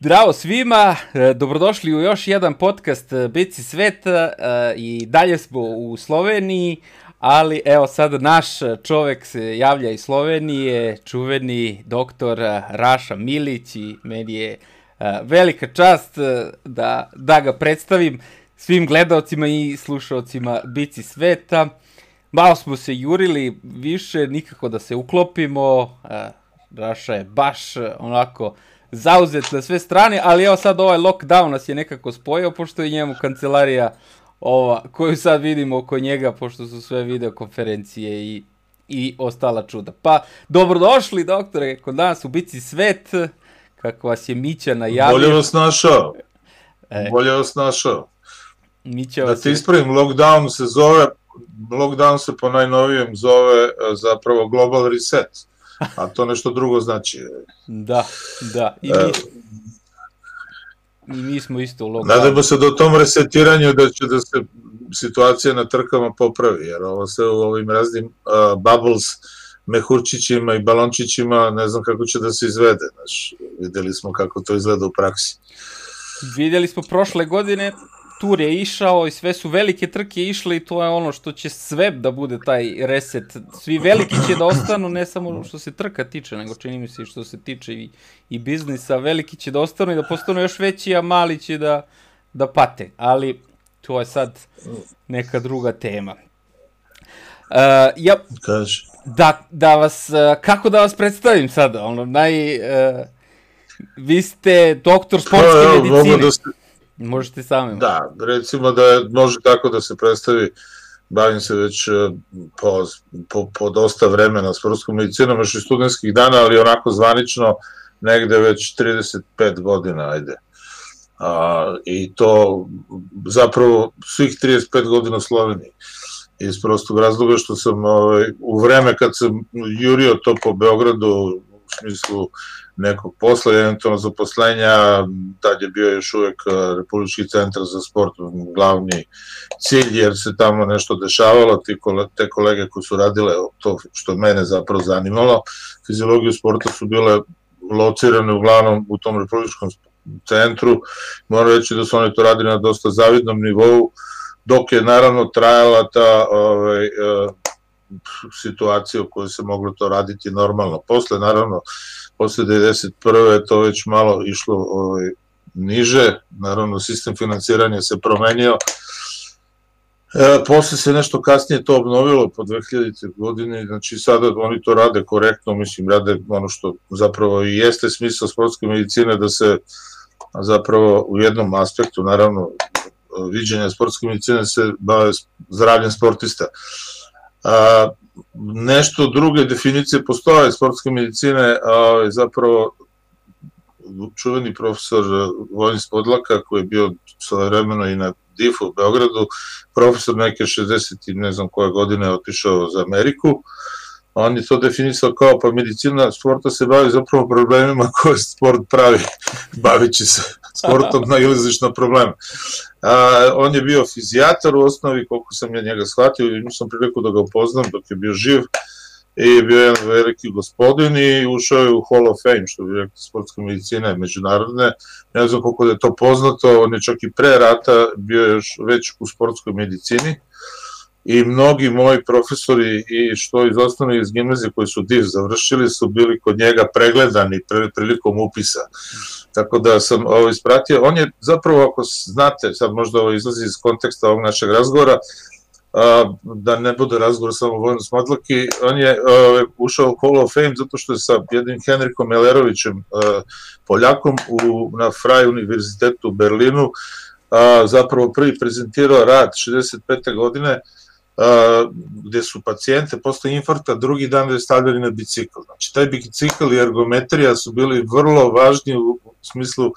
Zdravo svima, e, dobrodošli u još jedan podcast e, Bici sveta e, i dalje smo u Sloveniji, ali evo sad naš čovek se javlja iz Slovenije, čuveni doktor Raša Milić i meni je velika čast da, da ga predstavim svim gledalcima i slušalcima Bici sveta. Malo smo se jurili više, nikako da se uklopimo, Raša je baš onako zauzet na sve strane, ali evo sad ovaj lockdown nas je nekako spojio, pošto je njemu kancelarija ova, koju sad vidimo oko njega, pošto su sve videokonferencije i, i ostala čuda. Pa, dobrodošli, doktore, kod nas u Bici Svet, kako vas je Mića najavio. Bolje vas našao. E. Bolje vas našao. Mića vas da te ispravim, lockdown se zove, lockdown se po najnovijem zove e, zapravo global reset a to nešto drugo znači. Da, da. I mi, I mi smo isto u lockdownu. Nadamo se do tom resetiranju da će da se situacija na trkama popravi, jer ovo sve u ovim raznim uh, bubbles, mehurčićima i balončićima, ne znam kako će da se izvede. Znaš, videli smo kako to izgleda u praksi. Videli smo prošle godine, tur je išao i sve su velike trke išle i to je ono što će sve da bude taj reset. Svi veliki će da ostanu, ne samo što se trka tiče, nego čini mi se što se tiče i, i biznisa. Veliki će da ostanu i da postanu još veći, a mali će da, da pate. Ali to je sad neka druga tema. Uh, ja, Kaži. Da, da vas, uh, kako da vas predstavim sada? Ono, naj... Uh, vi ste doktor sportske medicine. Da ste, Možete sami. Da, recimo da je, može tako da se predstavi, bavim se već e, po, po, po dosta vremena sportskom medicinom, još i studentskih dana, ali onako zvanično negde već 35 godina, ajde. A, I to zapravo svih 35 godina u Sloveniji. Iz prostog razloga što sam ovaj, u vreme kad sam jurio to po Beogradu, u smislu nekog posla, eventualno zaposlenja, tad je bio još uvek e, Republički centar za sport glavni cilj, jer se tamo nešto dešavalo, te kolege koji su radile to što mene zapravo zanimalo, fiziologiju sporta su bile locirane uglavnom u tom Republičkom centru, moram reći da su oni to radili na dosta zavidnom nivou, dok je naravno trajala ta ovaj, e, situacija u kojoj se moglo to raditi normalno. Posle, naravno, posle 91. je to već malo išlo ovaj, niže, naravno sistem financiranja se promenio, E, posle se nešto kasnije to obnovilo po 2000. godine, znači sada oni to rade korektno, mislim, rade ono što zapravo i jeste smisla sportske medicine da se zapravo u jednom aspektu, naravno, viđenja sportske medicine se bave zdravljem sportista. A, nešto druge definicije postoje sportske medicine, a zapravo čuveni profesor Vojn Spodlaka koji je bio vremeno i na DIF u Beogradu, profesor neke 60 i ne znam koje godine otišao za Ameriku, on je to definisao kao pa medicina sporta se bavi zapravo problemima koje sport pravi, bavići se sportom na iliziš na probleme. A, on je bio fizijatar u osnovi, koliko sam ja njega shvatio, i nisam priliku da ga upoznam dok je bio živ, i bio je jedan veliki gospodin i ušao je u Hall of Fame, što bi rekao sportska medicina međunarodne. Ne znam koliko da je to poznato, on je čak i pre rata bio još već u sportskoj medicini i mnogi moji profesori i što iz osnovne iz gimnazije koji su DIV završili su bili kod njega pregledani prilikom upisa. Tako da sam ovo ispratio. On je zapravo, ako znate, sad možda ovo izlazi iz konteksta ovog našeg razgovora, da ne bude razgovor samo o Vojnu Smadlaki, on je ušao u Hall of Fame zato što je sa jednim Henrikom Elerovićem, Poljakom, u, na Fraj univerzitetu u Berlinu, zapravo prvi prezentirao rad 65. godine, gde su pacijente posle infarkta drugi dan da stavljali na bicikl. Znači, taj bicikl i ergometrija su bili vrlo važni u smislu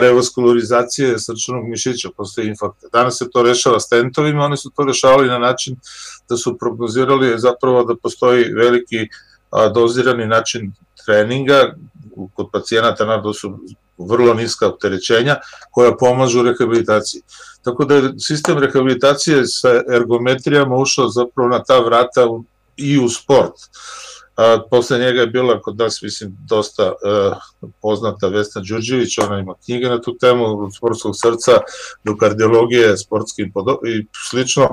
revaskularizacije srčanog mišića posle infarkta. Danas se to rešava stentovima, oni su to rešavali na način da su prognozirali zapravo da postoji veliki dozirani način treninga kod pacijenata naravno su vrlo niska opterećenja koja pomažu rehabilitaciji. Tako da je sistem rehabilitacije sa ergometrijama ušao zapravo na ta vrata i u sport. A, posle njega je bila kod nas, mislim, dosta uh, poznata Vesna Đurđević, ona ima knjige na tu temu, od sportskog srca do kardiologije, sportski i slično.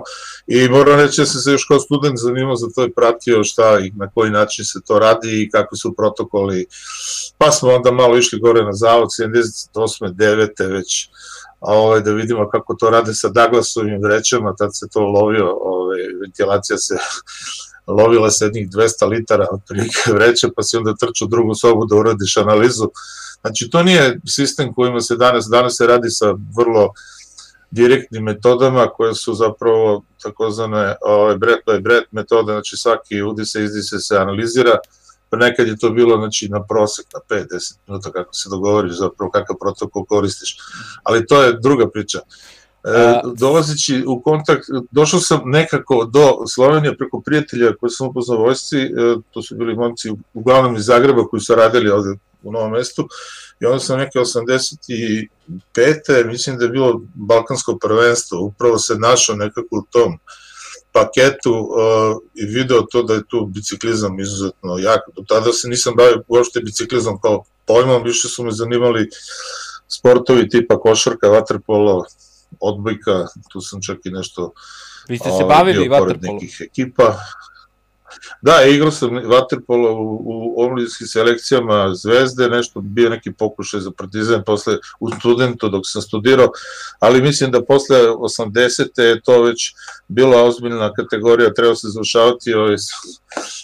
I moram reći da sam se još kao student zanimao za to i pratio šta i na koji način se to radi i kakvi su protokoli. Pa smo onda malo išli gore na zavod, 78. 9. već ovaj, da vidimo kako to rade sa Douglasovim vrećama, tad se to lovio, ovaj, ventilacija se lovila se jednih 200 litara od prilike vreća, pa si onda trčao u drugu sobu da uradiš analizu. Znači, to nije sistem kojima se danas, danas se radi sa vrlo direktnim metodama koje su zapravo takozvane ovaj, breath by breath metode, znači svaki udise, izdise se analizira, pa nekad je to bilo znači, na prosek, na 5-10 minuta kako se dogovoriš zapravo kakav protokol koristiš, ali to je druga priča. E, dolazeći u kontakt, došao sam nekako do Slovenije preko prijatelja koji sam upoznao vojsci, e, to su bili momci uglavnom iz Zagreba koji su radili ovde u novom mestu, i onda sam neke 85. mislim da je bilo Balkansko prvenstvo, upravo se našao nekako u tom paketu uh, i video to da je tu biciklizam izuzetno jak. Do tada se nisam bavio uopšte biciklizam kao pojmom, više su me zanimali sportovi tipa košarka, vaterpolo, odbojka, tu sam čak i nešto Vi ste se ovaj, bavili vaterpolom? nekih ekipa. Da, igrao sam vaterpolo u, u omladinskim selekcijama Zvezde, nešto bio neki pokušaj za partizan posle u studentu dok sam studirao, ali mislim da posle 80. je to već bila ozbiljna kategorija, treba se završavati ovaj,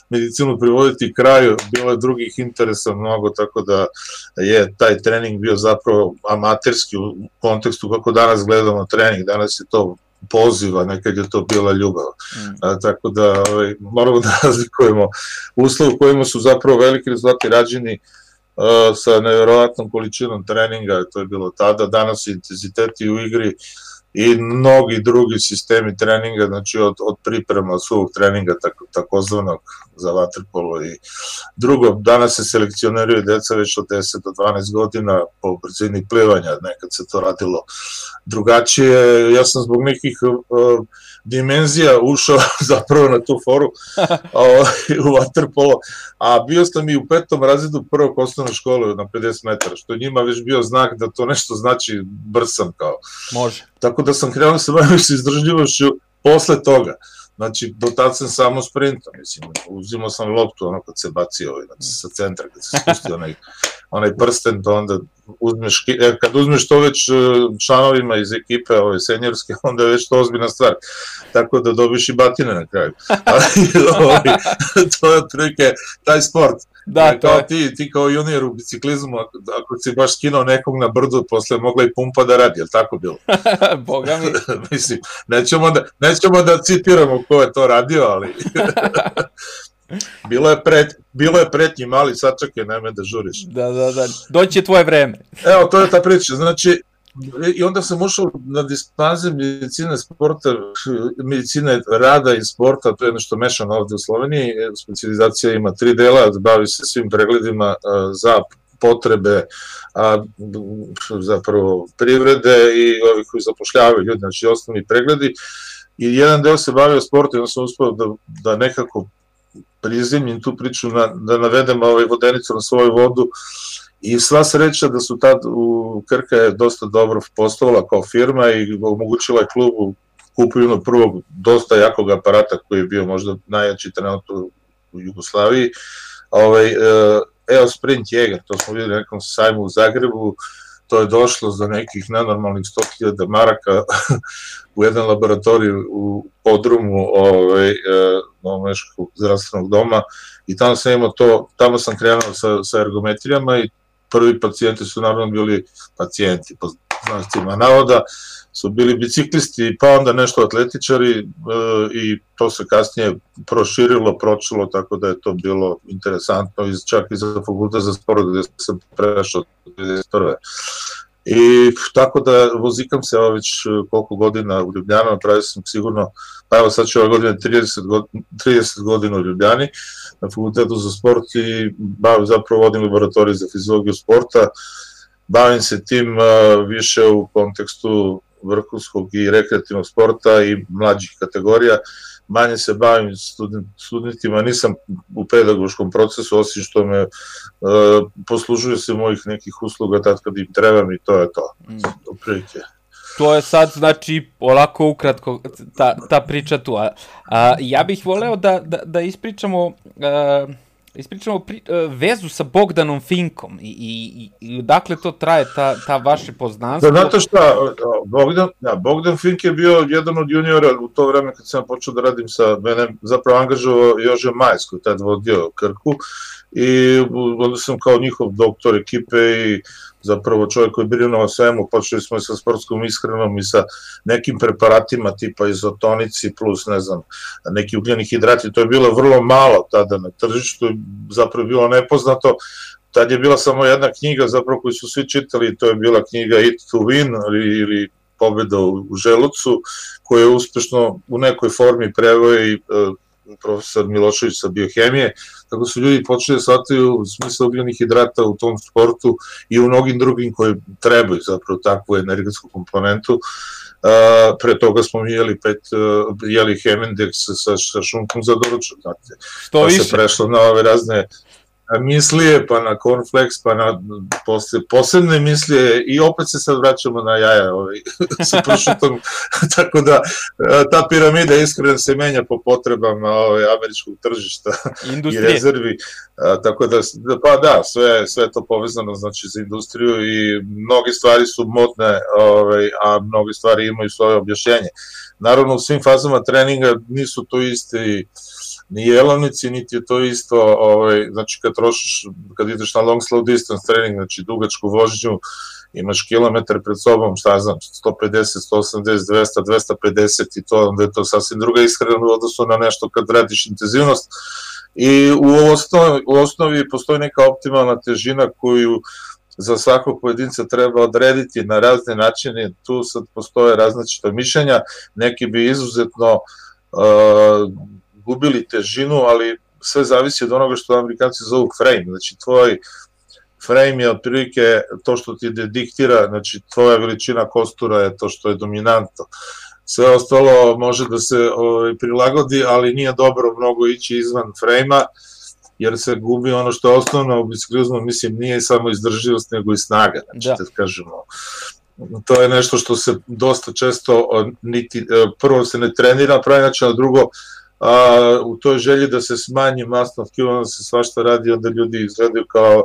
medicinu privoditi kraju, bilo je drugih interesa mnogo, tako da je taj trening bio zapravo amaterski u kontekstu kako danas gledamo trening, danas je to poziva, nekad je to bila ljubav. Mm. A, tako da ovaj, moramo da razlikujemo uslov u kojima su zapravo veliki rezultati rađeni uh, sa nevjerovatnom količinom treninga, to je bilo tada, danas intenziteti u igri i mnogi drugi sistemi treninga, znači od, od priprema svog treninga tako, takozvanog za vaterpolo i drugo, danas se selekcioniraju deca već od 10 do 12 godina po brzini plivanja, nekad se to radilo drugačije, ja sam zbog nekih uh, dimenzija ušao zapravo na tu foru uh, u vaterpolo, a bio sam i u petom razredu prvog osnovne škole na 50 metara, što njima već bio znak da to nešto znači brsan kao. Može. Tako da sam krenuo sa bavim se izdržljivošću posle toga. Znači, do sam samo sprintom, mislim, uzimao sam loptu, ono kad se bacio ovaj, znači, sa centra, kad se spusti onaj, onaj prsten, to onda uzmeš, e, kad uzmeš to već e, članovima iz ekipe ove senjorske, onda je već to ozbiljna stvar. Tako da dobiš i batine na kraju. Ali, ovaj, to je otprilike taj sport. Da, kao je. ti, ti kao junior u biciklizmu, ako, ako si baš skinuo nekog na brdu, posle mogla i pumpa da radi, je li tako bilo? Boga mi. Mislim, nećemo da, nećemo da citiramo ko je to radio, ali... bilo je pred, bilo je pretnji mali, sačekaj, nemoj da žuriš. Da, da, da, doći tvoje vreme. Evo, to je ta priča, znači, i onda sam ušao na dispanze medicine sporta, medicine rada i sporta, to je nešto mešano ovde u Sloveniji, specializacija ima tri dela, bavi se svim pregledima za potrebe a, zapravo privrede i ovih koji zapošljavaju ljudi, znači osnovni pregledi. I jedan deo se bavio sportom, onda sam uspio da, da nekako prizemljim tu priču, na, da navedem ovaj vodenicu na svoju vodu i sva sreća da su tad u Krka je dosta dobro postovala kao firma i omogućila je klubu kupuju prvog dosta jakog aparata koji je bio možda najjači trenutno u Jugoslaviji. Ovaj, e, Eo Sprint Jäger, to smo videli na nekom sajmu u Zagrebu, to je došlo za nekih nenormalnih 100.000 maraka u jedan laboratorij u podrumu ovaj, e, Novomeškog zdravstvenog doma i tamo sam imao to, tamo sam krenuo sa, sa ergometrijama i prvi pacijenti su naravno bili pacijenti, po znacima navoda, su bili biciklisti, pa onda nešto atletičari e, i to se kasnije proširilo, pročilo, tako da je to bilo interesantno, i čak i za fakultet za sport gde sam prešao 2001. I tako da vozikam se ovo već koliko godina u Ljubljana, pravio sam sigurno, pa evo sad ću ove godine 30, god, 30 godina u Ljubljani na fakultetu za sport i bavim, zapravo vodim laboratorij za fiziologiju sporta, bavim se tim uh, više u kontekstu vrhunskog i rekreativnog sporta i mlađih kategorija, manje se bavim student, studentima, nisam u pedagoškom procesu, osim što me poslužuje se mojih nekih usluga tad kad im trebam i to je to. Mm. Prilike. To je sad, znači, olako ukratko ta, ta priča tu. A, a, ja bih voleo da, da, da ispričamo... A, ispričamo pri, vezu sa Bogdanom Finkom i, i, i dakle to traje ta, ta vaše poznanstvo. Da, znate šta, Bogdan, ja, Bogdan Fink je bio jedan od juniora u to vreme kad sam počeo da radim sa mene, zapravo angažovao Jože Majs koji tad vodio Krku i onda sam kao njihov doktor ekipe i zapravo čovjek koji je o svemu, počeli smo i sa sportskom ishranom i sa nekim preparatima tipa izotonici plus ne znam, neki ugljeni hidrati, to je bilo vrlo malo tada na tržištu, zapravo bilo nepoznato, tad je bila samo jedna knjiga zapravo koju su svi čitali, to je bila knjiga Eat to Win ili, pobeda u želucu, koja je uspešno u nekoj formi prevoje i e, profesor Milošević sa biohemije, tako su ljudi počeli da shvataju smisla ugljenih hidrata u tom sportu i u mnogim drugim koji trebaju zapravo takvu energetsku komponentu. Uh, pre toga smo jeli pet, uh, jeli Hemendex sa, sa šunkom za doručak, znate. To pa više. se prešlo na ove razne mislije, pa na cornflakes, pa na posle, posebne mislije i opet se sad vraćamo na jaja ovaj, sa pršutom, tako da e, ta piramida iskreno se menja po potrebama ovaj, američkog tržišta Industrije. i rezervi, a, tako da, pa da, sve, sve to povezano znači za industriju i mnoge stvari su modne, ovaj, a mnoge stvari imaju svoje objašnjenje. Naravno, u svim fazama treninga nisu to isti ni jelovnici, niti je to isto, ovaj, znači kad trošiš, kad ideš na long slow distance trening, znači dugačku vožnju, imaš kilometar pred sobom, šta znam, 150, 180, 200, 250 i to, onda je to sasvim druga ishrana u odnosu na nešto kad radiš intenzivnost. I u osnovi, u osnovi postoji neka optimalna težina koju za svakog pojedinca treba odrediti na razne načine, tu sad postoje različita mišljenja, neki bi izuzetno uh, gubili težinu, ali sve zavisi od onoga što amerikanci zovu frame, znači tvoj frame je otprilike to što ti diktira, znači tvoja veličina kostura je to što je dominantno. Sve ostalo može da se ovaj, prilagodi, ali nije dobro mnogo ići izvan frejma, jer se gubi ono što je osnovno u biciklizmu, mislim, nije samo izdrživost, nego i snaga, znači, da. da kažemo. To je nešto što se dosta često, niti, prvo se ne trenira pravi način, a drugo, a, u toj želji da se smanji masno tkivo, onda se svašta radi, onda ljudi izgledaju kao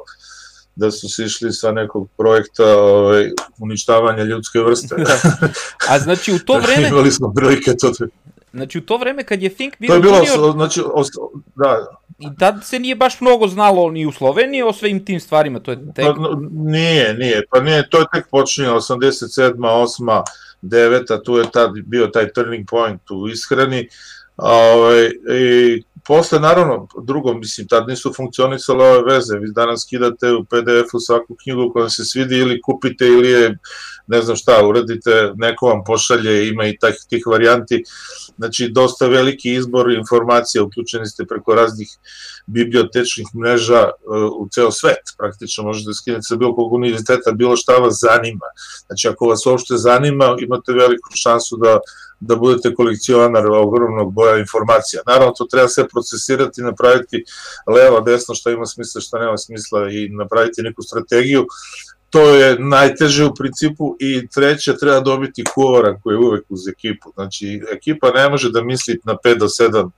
da su se išli sa nekog projekta ovaj, uništavanja ljudske vrste. da. A znači u to vreme... Imali smo prilike to da... Znači u to vreme kad je Fink bio to je bilo, junior... znači, os, da, I tad se nije baš mnogo znalo ni u Sloveniji o svim tim stvarima, to je tek... Pa, nije, nije, pa nije, to je tek počinjeno, 87. 8. 9. tu je tad bio taj turning point u ishrani, Ovaj, I posle, naravno, drugo, mislim, tad nisu funkcionisale ove veze, vi danas skidate u PDF-u svaku knjigu koja se svidi ili kupite ili je, ne znam šta, uradite, neko vam pošalje, ima i tih, tih varijanti, znači dosta veliki izbor informacija, uključeni ste preko raznih bibliotečnih mreža uh, u ceo svet, praktično možete da skinete sa bilo kog univerziteta, bilo šta vas zanima, znači ako vas uopšte zanima, imate veliku šansu da da budete kolekcionar ogromnog boja informacija. Naravno, to treba sve procesirati, napraviti levo, desno, šta ima smisla, šta nema smisla i napraviti neku strategiju. To je najteže u principu i treće, treba dobiti kuvara koji je uvek uz ekipu. Znači, ekipa ne može da misli na 5 do 7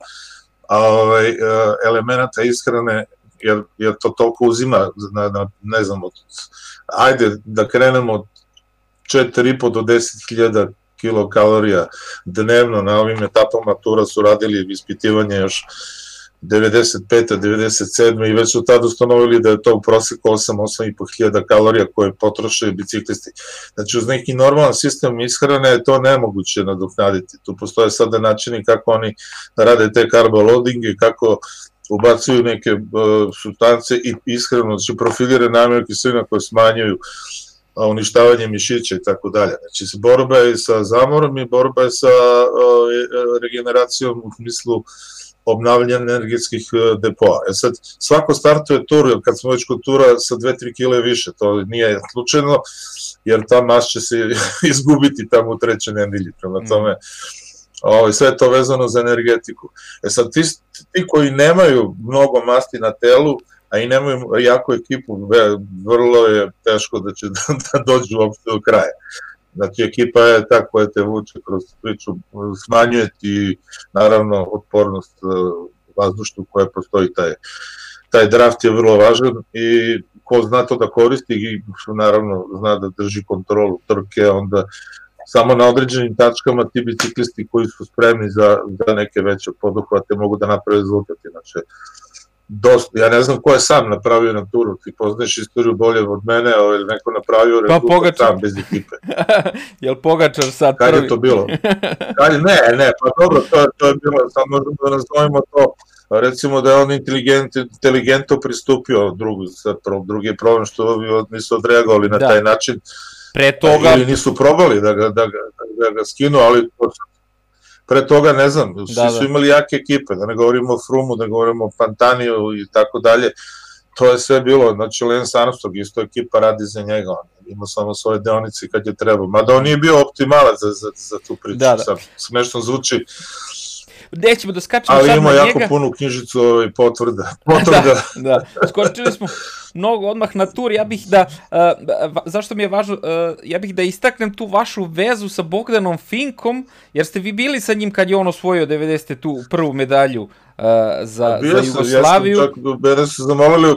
ovaj, elemenata ishrane, jer, jer to toliko uzima, na, na, ne znam, od, ajde da krenemo od 4,5 do 10.000 kilokalorija dnevno na ovim etapama tura su radili ispitivanje još 95. 97. i već su tada ustanovili da je to u proseku 8-8,5 hiljada kalorija koje potroše biciklisti. Znači uz neki normalan sistem ishrane je to nemoguće nadoknaditi. Tu postoje sada načini kako oni rade te loadinge, kako ubacuju neke uh, substance i ishranu, znači profilire namjer kiselina koje smanjuju uh, uništavanje mišića i tako dalje. Znači, borba je sa zamorom i borba je sa regeneracijom u smislu obnavljanja energetskih e, depoa. E sad, svako startuje tur, kad smo već kod tura sa 2-3 kile više, to nije slučajno, jer ta mas će se izgubiti tamo u trećoj nedelji, prema mm. tome, Ovo, sve to vezano za energetiku. E sad, ti, ti koji nemaju mnogo masti na telu, a i nemaju jako ekipu, vrlo je teško da će da, da dođu uopšte do kraja. Znači, ekipa je ta koja te vuče kroz priču, smanjuje ti, naravno, otpornost e, vazduštu koja postoji taj, taj draft je vrlo važan i ko zna to da koristi i naravno zna da drži kontrolu trke, onda samo na određenim tačkama ti biciklisti koji su spremni za, za neke veće poduhvate mogu da naprave rezultat. Znači, dosta, ja ne znam ko je sam napravio na turu, ti poznaješ istoriju bolje od mene, ali ovaj, neko napravio pa, Pogačar. sam bez ekipe. Jel Pogačar sad Kad prvi? je to bilo? Kad, ne, ne, pa dobro, to, to je bilo, sad možemo da nazovimo to, recimo da je on inteligent, inteligentno pristupio drugu, sad, drugi problem što nisu odreagovali na da. taj način, Pre toga... Ili nisu probali da ga, da ga, da ga skinu, ali pre toga ne znam, svi da, da. su imali jake ekipe, da ne govorimo o Frumu, da govorimo o Pantaniju i tako dalje, to je sve bilo, znači Lance Armstrong, isto ekipa radi za njega, on ima samo svoje deonice kad je trebao, mada on nije bio optimalac za, za, za tu priču, da, da. Smešno zvuči, nećemo da skačemo sad na njega. Ali ima jako punu knjižicu ovaj, potvrda. Da, potvrda. da, da. Skočili smo mnogo odmah na tur. Ja bih da, uh, zašto mi je važno, uh, ja bih da istaknem tu vašu vezu sa Bogdanom Finkom, jer ste vi bili sa njim kad je on osvojio 90. tu prvu medalju uh, za, za Jugoslaviju. Ja sam čak, mene su zamolili,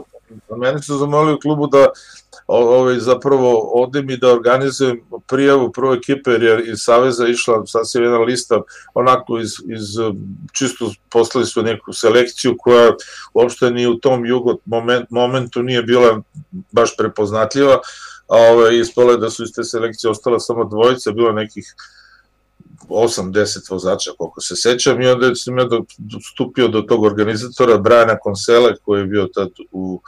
mene su zamolili u klubu da ovaj, zapravo odem i da organizujem prijavu prve ekipe, jer iz Saveza išla sasvim jedna lista, onako iz, iz čisto poslali su neku selekciju koja uopšte ni u tom jugo moment, momentu nije bila baš prepoznatljiva, a ovaj, ispole da su iz te selekcije ostala samo dvojica, bilo nekih 8-10 vozača, koliko se sećam, i onda sam ja stupio do tog organizatora, Brajana Konsele, koji je bio tad u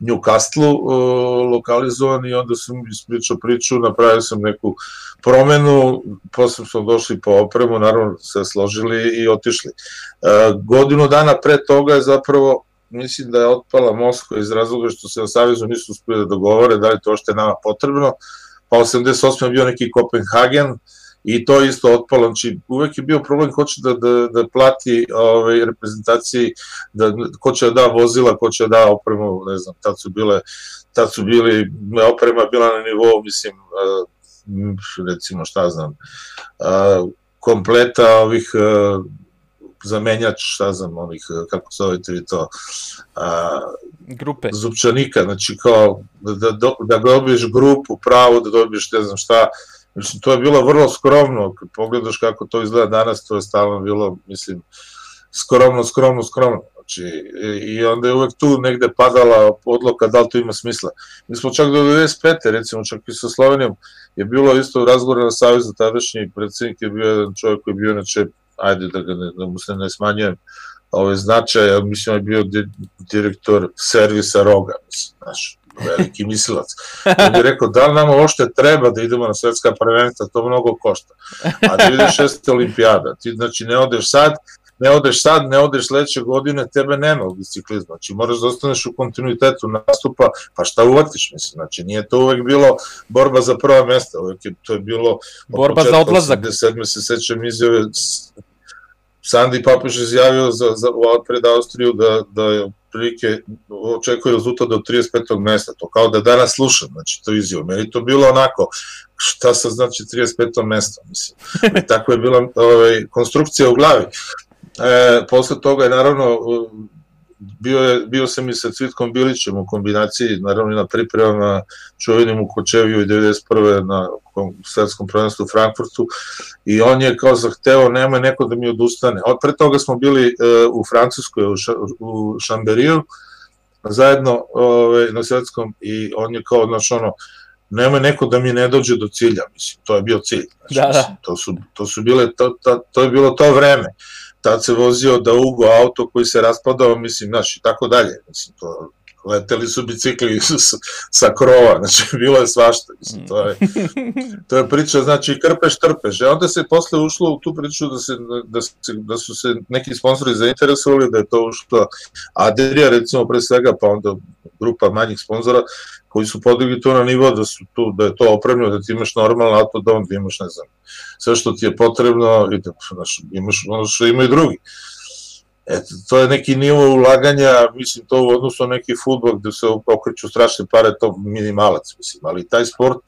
Newcastle uh, lokalizovan i onda sam ispričao priču, napravio sam neku promenu, posle smo došli po opremu, naravno se složili i otišli. Uh, godinu dana pre toga je zapravo mislim da je otpala Moskva iz razloga što se na Savezu nisu uspili da dogovore da li to što je nama potrebno, pa 88. je bio neki Kopenhagen, uh, i to isto otpalo, znači uvek je bio problem ko će da, da, da plati ovaj, reprezentaciji, da, ko će da da vozila, ko će da da opremu, ne znam, tad su bile, tad su bili, oprema bila na nivou, mislim, recimo šta znam, kompleta ovih zamenjač, šta znam, onih, kako zovete vi to, a, grupe. Zupčanika, znači kao da, da, da, da dobiješ grupu pravo, da dobiješ ne znam šta, Mislim, to je bilo vrlo skromno, kad pogledaš kako to izgleda danas, to je stalno bilo, mislim, skromno, skromno, skromno. Znači, i onda je uvek tu negde padala odloka da li to ima smisla. Mi smo čak do 95. recimo čak i sa Slovenijom je bilo isto razgovor na Savjezu, tadašnji predsednik je bio jedan čovjek koji je bio inače, ajde da, ga ne, da mu se ne smanjujem, ove značaje, mislim je bio di, direktor servisa Roga, mislim, znaš, veliki mislilac. On bi rekao, da li nam ošte treba da idemo na svetska prvenstva, to mnogo košta. A 2006. olimpijada, ti znači ne odeš sad, ne odeš sad, ne odeš sledeće godine, tebe nema u biciklizmu. Znači, moraš da ostaneš u kontinuitetu nastupa, pa šta uvatiš, mislim. Znači, nije to uvek bilo borba za prva mesta, uvek je, to je bilo... Borba za odlazak. 87. se sećam izjave Sandi Papuš izjavio za, za, pred Austriju da, da je prilike očekuje rezultat do 35. mesta, to kao da danas slušam, znači to izjavo. Meni to bilo onako, šta sa znači 35. mesto, mislim. I tako je bila ovaj, konstrukcija u glavi. E, posle toga je naravno bio, je, bio sam i sa Cvitkom Bilićem u kombinaciji, naravno i na pripremama čuvenim u Kočeviju i 91. na svetskom prvenstvu u Frankfurtu i on je kao zahteo nema neko da mi odustane. Od pre toga smo bili e, u Francuskoj, u, ša, u Šamberiju, zajedno ove, ovaj, na svetskom i on je kao, znači ono, nema neko da mi ne dođe do cilja, mislim, to je bio cilj. Znači, da, da. Mislim, to, su, to su bile, to, to, to je bilo to vreme tad se vozio da Ugo auto koji se raspadao, mislim, znaš, i tako dalje. Mislim, to, leteli su bicikli sa krova, znači bilo je svašta, mislim, to je, to je priča, znači krpeš, trpeš, a onda se posle ušlo u tu priču da, se, da, se, da su se neki sponsori zainteresovali, da je to ušlo Adria, recimo pre svega, pa onda grupa manjih sponzora, koji su podigli to na nivo da su tu, da je to opremljeno, da ti imaš normalno auto da imaš, ne znam, sve što ti je potrebno i da, znaš, imaš ono što imaju drugi. Eto, to je neki nivo ulaganja, mislim, to u odnosu na neki futbol gde se okreću strašne pare, to minimalac, mislim, ali taj sport,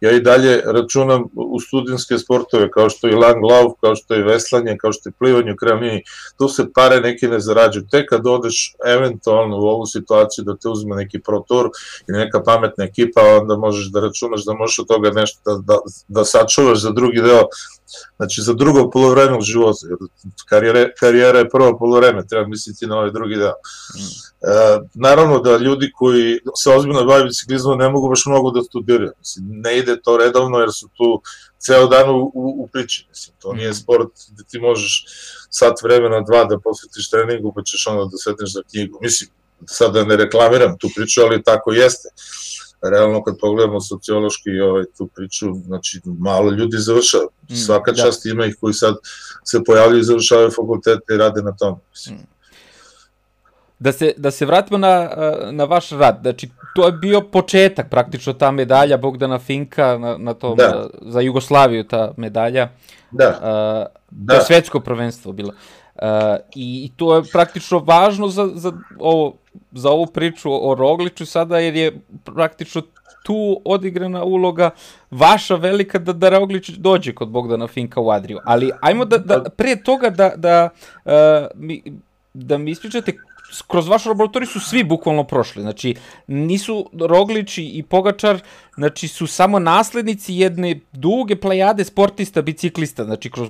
ja i dalje računam u studijske sportove, kao što je lang lav, kao što je veslanje, kao što je plivanje u kremljini, tu se pare neki ne zarađuju. Tek kad odeš eventualno u ovu situaciju da te uzme neki pro tour i neka pametna ekipa, onda možeš da računaš da možeš od toga nešto da, da, da sačuvaš za drugi deo Znači, za drugo polovreme u životu, jer karijere, karijera je prvo polovreme, treba misliti na ovaj drugi deo. Mm. E, naravno da ljudi koji se ozbiljno bavaju biciklizmom ne mogu baš mnogo da studiraju. Mislim, ne ide to redovno jer su tu ceo dan u, u, u priči. Mislim, to nije mm. sport gde ti možeš sat vremena, dva da posvetiš treningu pa ćeš onda da sedneš za knjigu. Mislim, sad da ne reklamiram tu priču, ali tako jeste. Uh, realno kad pogledamo sociološki ovaj, tu priču, znači malo ljudi završava. Mm, Svaka da. čast ima ih koji sad se pojavljaju i završavaju fakultete i rade na tom. Mm. Da se, da se vratimo na, na vaš rad, znači to je bio početak praktično ta medalja Bogdana Finka na, na tom, da. za Jugoslaviju ta medalja. Da. Uh, da. To je svetsko prvenstvo bilo. Uh, i, I to je praktično važno za, za ovo za ovu priču o Rogliću sada, jer je praktično tu odigrana uloga vaša velika da, da Roglić dođe kod Bogdana Finka u Adriju. Ali ajmo da, da pre toga da, da, uh, mi, da mi ispričate kroz vašu laboratoriju su svi bukvalno prošli. Znači, nisu Roglić i Pogačar, znači su samo naslednici jedne duge plejade sportista, biciklista. Znači, kroz,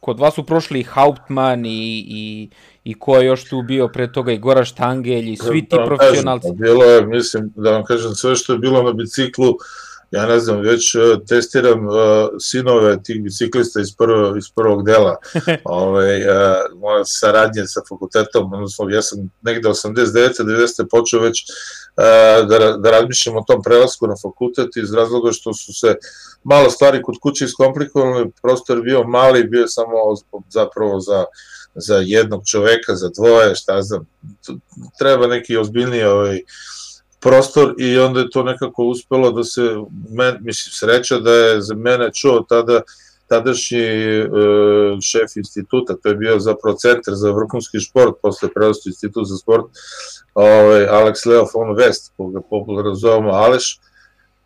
kod vas su prošli i Hauptmann i, i, i ko je još tu bio pre toga i Gora Štangelj i svi ti da profesionalci. Bilo je, mislim, da vam kažem, sve što je bilo na biciklu, ja ne znam, već uh, testiram uh, sinove tih biciklista iz, prvo, iz prvog dela. Ove, uh, moja saradnje sa fakultetom, odnosno ja sam negde 89. 90. počeo već uh, da, da razmišljam o tom prelasku na fakultet iz razloga što su se malo stvari kod kuće iskomplikovane, prostor bio mali, bio je samo zapravo za za jednog čoveka, za dvoje, šta znam, treba neki ozbiljniji ovaj, prostor i onda je to nekako uspelo da se, men, mislim, sreća da je za mene čuo tada tadašnji e, šef instituta, to je bio zapravo centar za vrhunski šport, posle preosto institut za sport, ovaj, Alex Leo von West, koga popularno zovemo Aleš,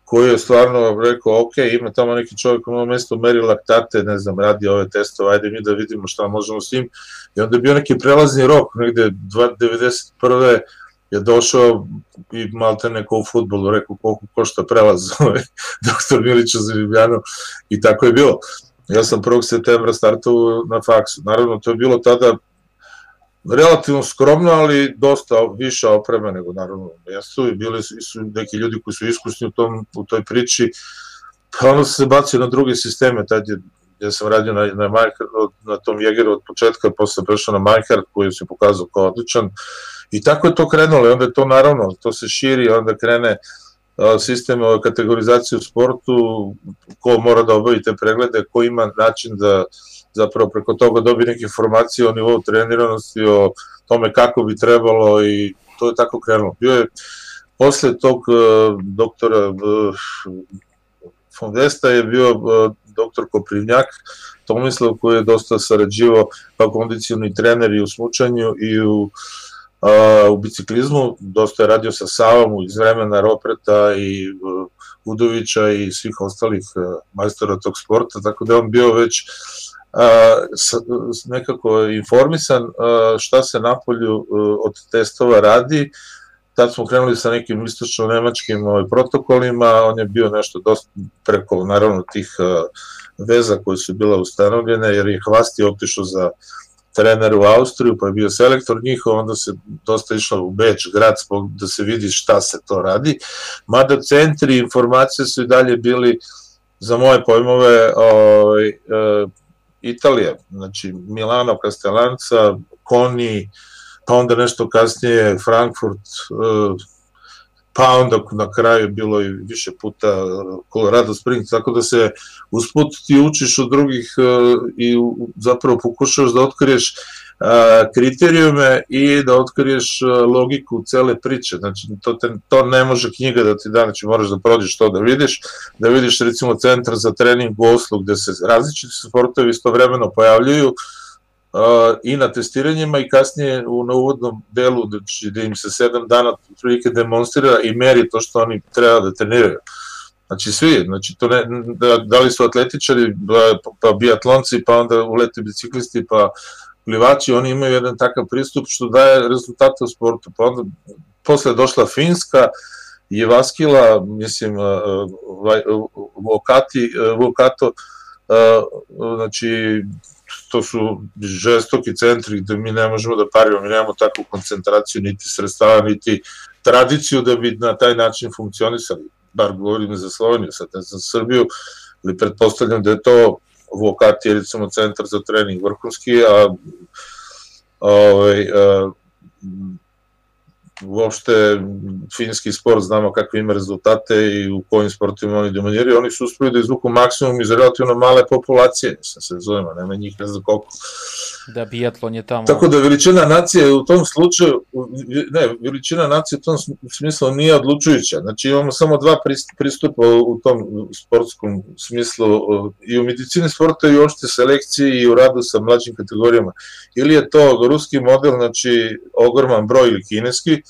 koji je stvarno rekao, ok, ima tamo neki čovjek na mesto, meri laktate, ne znam, radi ove testove, ajde mi da vidimo šta možemo s njim. I onda je bio neki prelazni rok, negde 91 je došao i malte neko u futbolu rekao koliko košta prelaz ovaj, doktor Milića za Ljubljanu i tako je bilo. Ja sam 1. septembra startao na faksu. Naravno, to je bilo tada relativno skromno, ali dosta više opreme nego naravno jesu i bili su neki ljudi koji su iskusni u, tom, u toj priči, pa ono se bacio na druge sisteme, tad je ja sam radio na, na, Minecraft, na tom Jägeru od početka, posle prešao na Minecraft koji se pokazao kao odličan i tako je to krenulo i onda je to naravno, to se širi, onda krene sistem kategorizacije u sportu, ko mora da obavi te preglede, ko ima način da zapravo preko toga dobije neke informacije o nivou treniranosti, o tome kako bi trebalo i to je tako krenulo. Bio je posle tog doktora Fondesta je bio doktor Koprivnjak, Tomislav koji je dosta sarađivao kao kondicijni trener i u smučanju i u uh, u biciklizmu, dosta je radio sa Savom iz vremena Ropreta i uh, Udovića i svih ostalih uh, majstora tog sporta, tako da on bio već nekako informisan šta se napolju od testova radi. Tad smo krenuli sa nekim istočno-nemačkim ovaj, protokolima, on je bio nešto dosta preko, naravno, tih veza koje su bila ustanovljene, jer je Hvasti otišao za trener u Austriju, pa je bio selektor njihov, onda se dosta išlo u Beč, grad, da se vidi šta se to radi. Mada centri informacije su i dalje bili za moje pojmove ovaj, e, Italija, znači Milano, Castellanca, Koni, pa onda nešto kasnije Frankfurt, uh, pa onda na kraju bilo i više puta Colorado Springs, tako da se usput ti učiš od drugih i zapravo pokušaš da otkriješ kriterijume i da otkriješ logiku cele priče. Znači, to, te, to ne može knjiga da ti da, znači moraš da prođeš to da vidiš, da vidiš recimo centar za trening u Oslu gde se različiti sportovi istovremeno pojavljuju uh, i na testiranjima i kasnije u, na uvodnom delu znači, da im se sedam dana prilike demonstrira i meri to što oni treba da treniraju. Znači svi, znači to ne, da, da li su atletičari, pa, pa biatlonci, pa onda uleti biciklisti, pa plivači, oni imaju jedan takav pristup što daje rezultate u sportu. Pa onda posle došla Finska, Jevaskila, mislim, Vokati, Vokato, znači, to su žestoki centri gde mi ne možemo da parimo, mi nemamo takvu koncentraciju, niti sredstava, niti tradiciju da bi na taj način funkcionisali, bar govorim za Sloveniju, sad ne za Srbiju, ali pretpostavljam da je to Vokati je recimo centar za trening vrhunski, a ovaj, a, uopšte finski sport, znamo kakve ima rezultate i u kojim sportima oni dominiraju, oni su uspeli da izvuku maksimum iz relativno male populacije, mislim se zovemo, nema njih ne znam koliko. Da, biatlon je tamo. Tako da veličina nacije u tom slučaju, ne, veličina nacije u tom smislu nije odlučujuća. Znači imamo samo dva pristupa u tom sportskom smislu i u medicini sporta i uopšte selekciji i u radu sa mlađim kategorijama. Ili je to ruski model, znači ogroman broj ili kineski,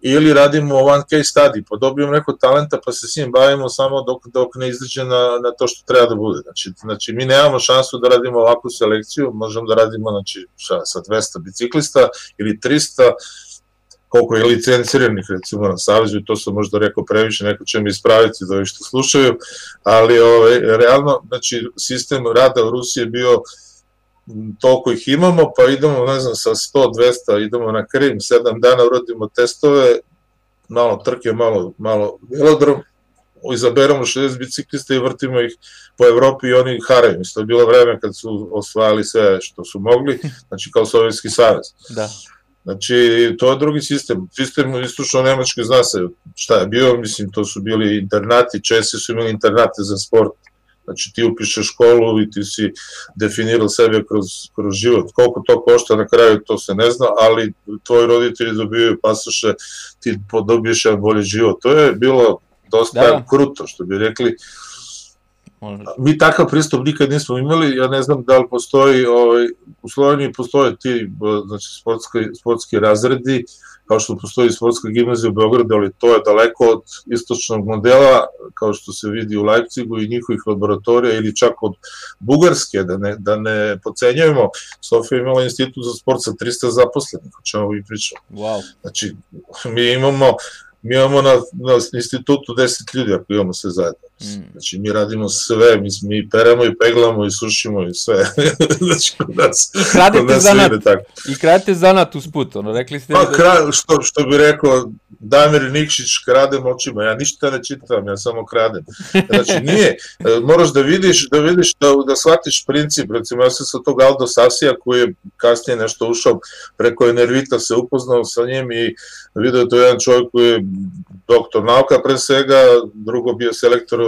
ili radimo one case study, pa dobijemo neko talenta pa se s njim bavimo samo dok, dok ne izađe na, na to što treba da bude. Znači, znači mi nemamo šansu da radimo ovakvu selekciju, možemo da radimo znači, ša, sa 200 biciklista ili 300, koliko je licenciranih recimo na Savezu, to sam možda rekao previše, neko će mi ispraviti za ovi što slušaju, ali ovaj, realno, znači, sistem rada u Rusiji je bio toliko ih imamo, pa idemo, ne znam, sa 100, 200, idemo na Krim, 7 dana uradimo testove, malo trke, malo, malo velodrom, izaberamo 60 biciklista i vrtimo ih po Evropi i oni haraju. Mislim, to je bilo vreme kad su osvajali sve što su mogli, znači kao Sovjetski savez. Da. Znači, to je drugi sistem. Sistem istočno Nemačkoj zna se šta je bio, mislim, to su bili internati, Česi su imali internate za sport, Znači ti upišeš školu i ti si definirao sebe kroz, kroz život. Koliko to košta na kraju, to se ne zna, ali tvoji roditelji dobijaju pasoše, ti dobiješ jedan bolji život. To je bilo dosta da. kruto, što bi rekli. Mi takav pristup nikad nismo imali, ja ne znam da li postoji, ovaj, u Sloveniji postoje ti znači, sportski, sportski razredi, kao što postoji sportska gimnazija u Beogradu, ali to je daleko od istočnog modela, kao što se vidi u Leipzigu i njihovih laboratorija, ili čak od Bugarske, da ne, da ne pocenjujemo. Sofija imala institut za sport sa 300 zaposlenih, o čemu vi pričamo. Wow. Znači, mi imamo mi imamo na, na institutu 10 ljudi ako imamo sve zajedno. Mm. Znači mi radimo sve, mi, mi peremo i peglamo i sušimo i sve. znači kod nas, I kradete kod nas zanat, tako. I kradete zanat uz put, ono, rekli ste... Pa, da... kra, što, što bi rekao Damir Nikšić, kradem očima, ja ništa ne čitam, ja samo kradem. Znači nije, moraš da vidiš, da vidiš, da, da shvatiš princip, recimo ja sam sa tog Aldo Sasija koji je kasnije nešto ušao preko Enervita se upoznao sa njim i vidio to jedan čovjek koji je doktor nauka pre svega, drugo bio selektor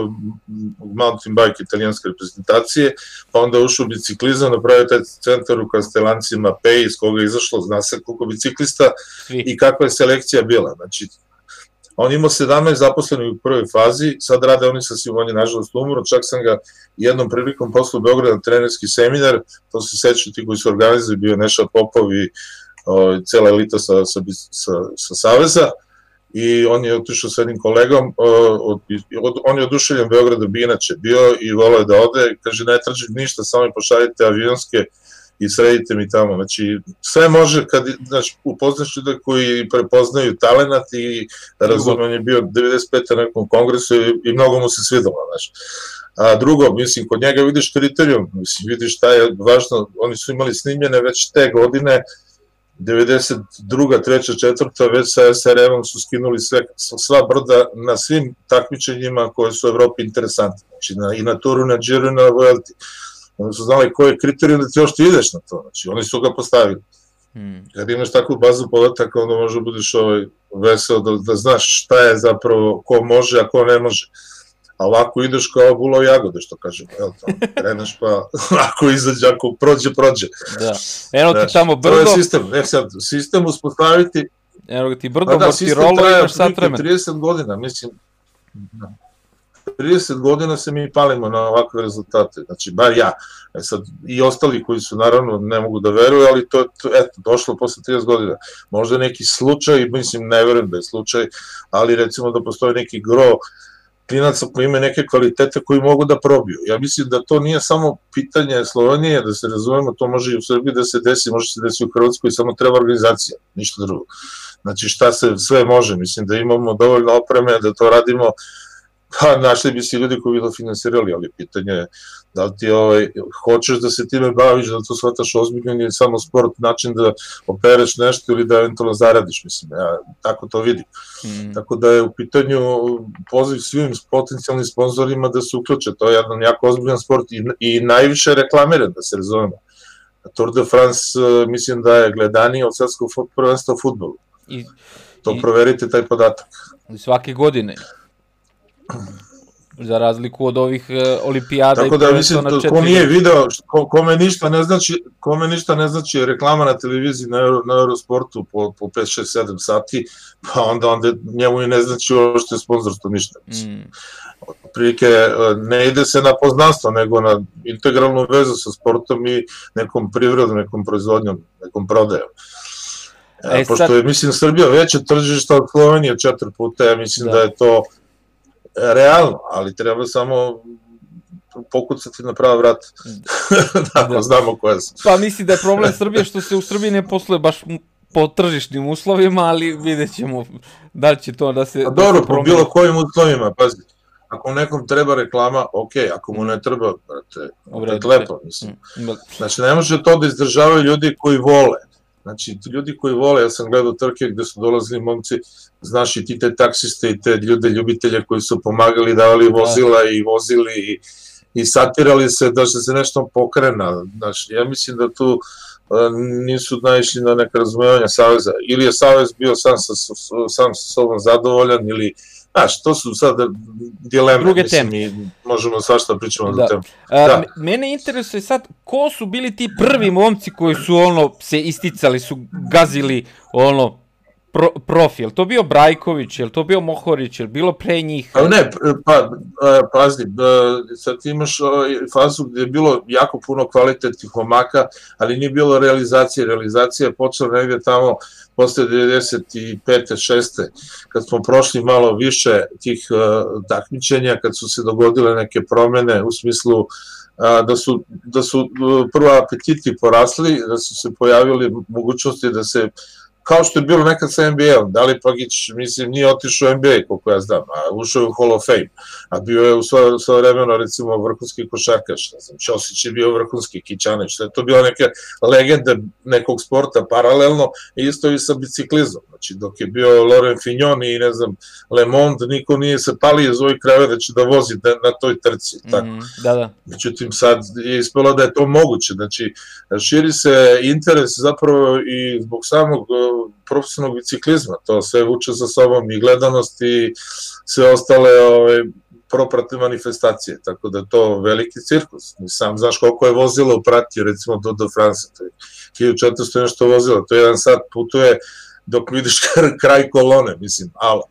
mountain bike italijanske reprezentacije, pa onda ušao u biciklizam, napravio taj centar u Kastelancima Pej, iz koga je izašlo, zna se koliko biciklista i kakva je selekcija bila. Znači, on imao 17 zaposlenih u prvoj fazi, sad rade oni sa svim, on je nažalost umro, čak sam ga jednom prilikom poslu u Beograda trenerski seminar, to se sećaju ti koji su organizali, bio Neša Popov i o, cela elita sa, sa, sa, sa Saveza, i on je otišao sa jednim kolegom, od, od, on je oduševljen Beograda bi inače bio i volao da ode, kaže ne tražim ništa, samo mi pošaljite avionske i sredite mi tamo. Znači, sve može kad znači, upoznaš ljude koji prepoznaju talenat i razumem, on je bio 95. na nekom kongresu i, i mnogo mu se svidalo, znači. A drugo, mislim, kod njega vidiš kriterijum, mislim, vidiš šta je važno, oni su imali snimljene već te godine, uh, 92. treća, četvrta, već sa SRM-om su skinuli sve, sva brda na svim takmičenjima koje su u Evropi interesantne. Znači na, i na Turu, na Giro i na Vuelti. Oni su znali koji je kriterijum da ti još ti ideš na to. Znači oni su ga postavili. Hmm. Kad imaš takvu bazu podataka, onda može da budeš ovaj vesel da, da znaš šta je zapravo, ko može, a ko ne može. A ovako ideš kao bulo jagode, što kažemo, jel to? Kreneš pa, ako izađe, ako prođe, prođe. Da. Eno ti tamo brdo... To je sistem, ne sad, sistem uspostaviti... Eno ti brdo, pa da, Tirolo imaš sad vremena. 30 godina, mislim, da. 30 godina se mi palimo na ovakve rezultate, znači bar ja, e sad i ostali koji su naravno ne mogu da veruju, ali to, to eto, došlo posle 30 godina. Možda neki slučaj, mislim ne verujem da je slučaj, ali recimo da postoji neki gro klinaca koji imaju neke kvalitete koji mogu da probiju. Ja mislim da to nije samo pitanje Slovenije, da se razumemo, to može i u Srbiji da se desi, može se desi u Hrvatskoj, samo treba organizacija, ništa drugo. Znači šta se sve može, mislim da imamo dovoljno opreme da to radimo pa našli bi se ljudi koji bi to finansirali, ali pitanje je da li ti ovaj, hoćeš da se time baviš, da to shvataš ozbiljno ili samo sport način da opereš nešto ili da eventualno zaradiš, mislim, ja tako to vidim. Mm. Tako da je u pitanju poziv svim potencijalnim sponsorima da se uključe, to je jedan jako ozbiljan sport i, i najviše reklamiran, da se razumemo. Tour de France mislim da je gledaniji od svetskog prvenstva u futbolu. I, to i, proverite taj podatak. I svake godine za razliku od ovih uh, olimpijada Tako da mislim da ko nije video, ko, kome ništa ne znači, kome ništa ne znači reklama na televiziji na, Euro, na Eurosportu po, po 5 6 7 sati, pa onda onda njemu i ne znači uopšte sponzorstvo ništa. Mm. Prilike e, ne ide se na poznanstvo, nego na integralnu vezu sa sportom i nekom privredom, nekom proizvodnjom, nekom prodajom. E, pošto sad... je, mislim, Srbija veće tržišta od Slovenije četiri puta, ja mislim da, da je to realno, ali treba samo pokucati na prava vrata. da, da. znamo koja su. Pa misli da je problem Srbije što se u Srbiji ne posluje baš po tržišnim uslovima, ali vidjet ćemo da će to da se... A dobro, da se po bilo kojim uslovima, pazi. Ako nekom treba reklama, ok, ako mu ne treba, brate, opet lepo, mislim. Mm, da. Znači, ne može to da izdržavaju ljudi koji vole. Znači, ljudi koji vole, ja sam gledao trke gde su dolazili momci, znaš i ti te taksiste i te ljude, ljubitelje koji su pomagali, davali da. vozila i vozili i, i satirali se da se nešto pokrena. Znači, ja mislim da tu nisu naišli na neka razumevanja Saveza. Ili je Savez bio sam sa, sam sa sobom zadovoljan, ili Znaš, to su sad dileme, Druge mislim, teme. i možemo svašta pričamo da. temu. Da. mene interesuje sad, ko su bili ti prvi momci koji su ono se isticali, su gazili ono pro, profil. To bio Brajković, je to bio Mohorić, je bilo pre njih? Pa ne, pa, pazi, sad imaš fazu gde je bilo jako puno kvalitetnih omaka, ali nije bilo realizacije. Realizacija je počela negde tamo posle 95. 6. kad smo prošli malo više tih uh, takmičenja, kad su se dogodile neke promene u smislu uh, da su, da su prvo apetiti porasli, da su se pojavili mogućnosti da se kao što je bilo nekad sa NBA-om, da li Pagić, mislim, nije otišao u NBA, koliko ja znam, a ušao je u Hall of Fame, a bio je u svoje, svoje vremeno, recimo, vrhunski košarkaš, ne znam, Ćosić je bio vrhunski, Kićaneć, to je to bila neka legenda nekog sporta paralelno, isto i sa biciklizom, znači, dok je bio Loren Fignon i, ne znam, Le Monde, niko nije se palio iz ovih krajeva da će da vozi na, na toj trci, mm, tako. Da, da. Međutim, sad je ispelo da je to moguće, znači, širi se interes zapravo i zbog samog profesionalnog biciklizma, to sve vuče za sobom i gledanost i sve ostale ove, propratne manifestacije, tako da to veliki cirkus. Sam znaš koliko je vozilo u prati, recimo do do France, to je 1400 nešto vozilo, to je jedan sat putuje dok vidiš kraj kolone, mislim, alo.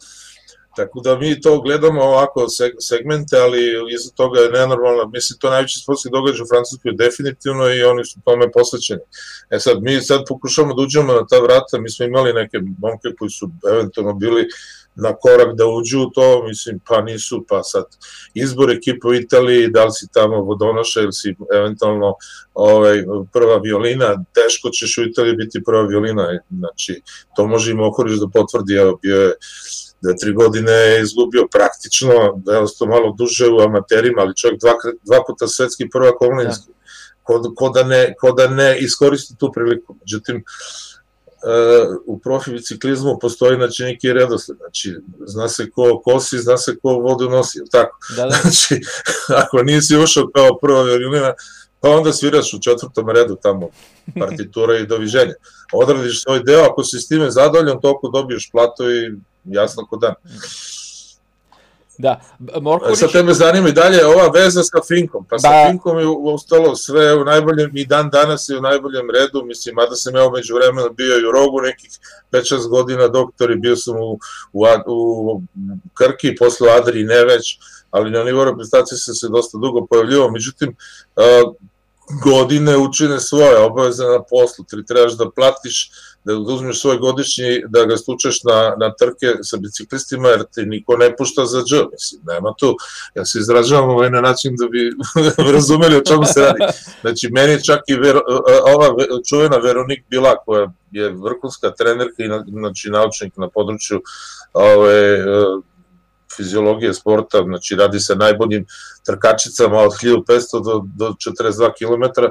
Tako da mi to gledamo ovako segmente, ali iza toga je nenormalno, mislim to najveći sportski događaj u Francuskoj definitivno i oni su tome posvećeni. E sad, mi sad pokušamo da uđemo na ta vrata, mi smo imali neke momke koji su eventualno bili na korak da uđu u to, mislim, pa nisu, pa sad izbor ekipa u Italiji, da li si tamo vodonoša ili si eventualno ovaj, prva violina, teško ćeš u Italiji biti prva violina, znači to može i Mohorić da potvrdi, evo bio je da tri godine je izgubio praktično, da je ostao malo duže u amaterima, ali čovjek dva, dva puta svetski prvak omladinski. Da. Ko, ko, da ne, ko da ne iskoristi tu priliku. Međutim, uh, u profi biciklizmu postoji znači neki redosled, znači zna se ko kosi, zna se ko vodu nosi, tako? Da, da. Znači, ako nisi ušao kao prva violina, pa onda sviraš u četvrtom redu tamo partitura i doviđenja. Odradiš svoj deo, ako si s time zadovoljan, toliko dobiješ platu i jasno ko dan. Da, Morković... Sa tebe zanima i dalje ova veza sa Finkom, pa da. sa Finkom je ostalo sve u najboljem, i dan danas je u najboljem redu, mislim, mada sam ja umeđu vremena bio i u rogu nekih 5-6 godina doktor i bio sam u, u, u Krki, posle Adri Neveć, ali na nivou reprezentacije sam se dosta dugo pojavljivao, međutim, godine učine svoje, obaveze na poslu, ti trebaš da platiš, da uzmeš svoj godišnji, da ga slučaš na, na trke sa biciklistima, jer te niko ne pušta za dž, mislim, nema tu. Ja se izražavam ovaj na način da bi razumeli o čemu se radi. Znači, meni čak i Vero, ova čuvena Veronik Bila, koja je vrhunska trenerka i znači, naučnik na području ove, fiziologije sporta, znači radi se najboljim trkačicama od 1500 do, do 42 km,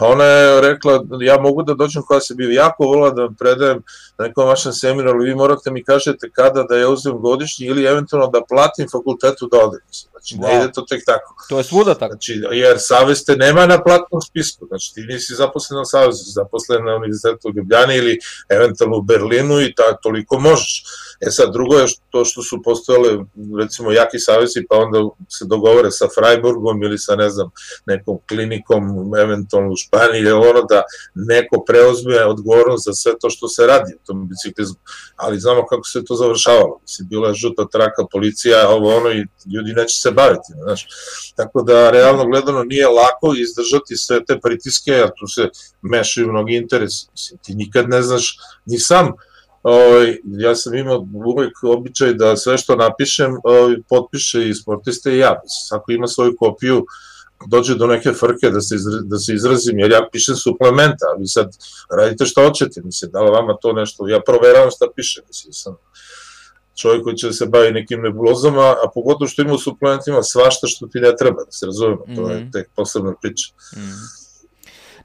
Pa ona je rekla, ja mogu da dođem koja se bi jako volila da vam predajem na nekom vašem seminaru, ali vi morate mi kažete kada da ja uzmem godišnji ili eventualno da platim fakultetu da odem. Znači, wow. ne ide to tek tako. To je svuda tako. Znači, jer savez te nema na platnom spisku. Znači, ti nisi zaposlen na savezu, zaposlen na Univerzitetu u Ljubljani ili eventualno u Berlinu i ta, toliko možeš. E sad, drugo je to što su postojale, recimo, jaki savezi, pa onda se dogovore sa Freiburgom ili sa, ne znam, nekom klinikom, eventualno u Španiji, ili ono da neko preozme odgovornost za sve to što se radi u tom biciklizmu. Ali znamo kako se to završavalo. Mislim, bila je žuta traka, policija, ovo ono i ljudi neće se baviti. Znaš. Tako da, realno gledano, nije lako izdržati sve te pritiske, a tu se mešaju mnogi interesi. Mislim, ti nikad ne znaš ni sam O, ovaj, ja sam imao uvek običaj da sve što napišem ovaj, potpiše i sportiste i ja. Svako ima svoju kopiju, dođe do neke frke da se, izra, da se izrazim, jer ja pišem suplementa, a vi sad radite što hoćete, mislim, da li vama to nešto, ja proveravam šta piše, mislim, sam čovjek koji će da se bavi nekim nebulozama, a pogotovo što ima u suplementima svašta što ti ne treba, da se razumemo, mm -hmm. to je mhm. tek posebna priča. Mm -hmm.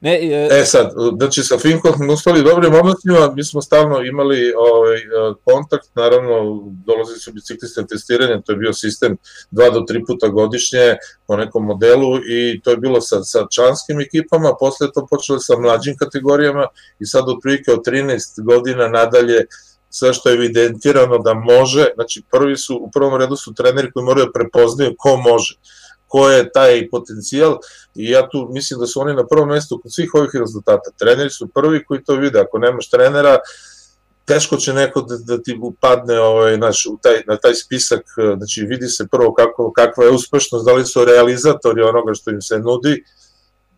Ne, e... e sad, znači sa Finkom smo uspali dobrim momentima, mi smo stalno imali ovaj, kontakt, naravno dolazi su biciklisti na testiranje, to je bio sistem dva do tri puta godišnje po nekom modelu i to je bilo sa, sa članskim ekipama, posle to počelo sa mlađim kategorijama i sad otprilike od 13 godina nadalje sve što je evidentirano da može, znači prvi su, u prvom redu su treneri koji moraju da prepoznaju ko može ko je taj potencijal i ja tu mislim da su oni na prvom mestu kod svih ovih rezultata. Treneri su prvi koji to vide, ako nemaš trenera, teško će neko da, da ti upadne ovaj, naš, u taj, na taj spisak, znači vidi se prvo kako, kakva je uspešnost, da li su realizatori onoga što im se nudi,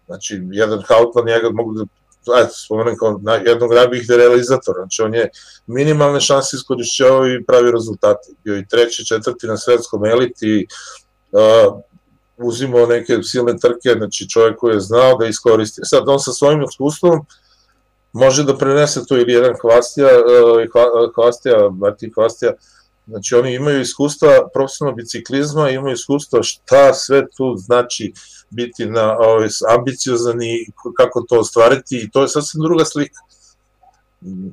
znači jedan Hautman, njega mogu da ajde, spomenem kao na, jednog najboljih realizatora, znači on je minimalne šanse iskorišćavao i pravi rezultate. Bio i treći, četvrti na svetskom eliti, uh, uzimao neke silne trke, znači čovjek koji je znao da iskoristi. Sad on sa svojim iskustvom može da prenese to ili jedan Hvastija, Hvastija, Martin Hvastija, znači oni imaju iskustva profesionalnog biciklizma, imaju iskustva šta sve tu znači biti na ovaj, ambiciozan i kako to ostvariti i to je sasvim druga slika.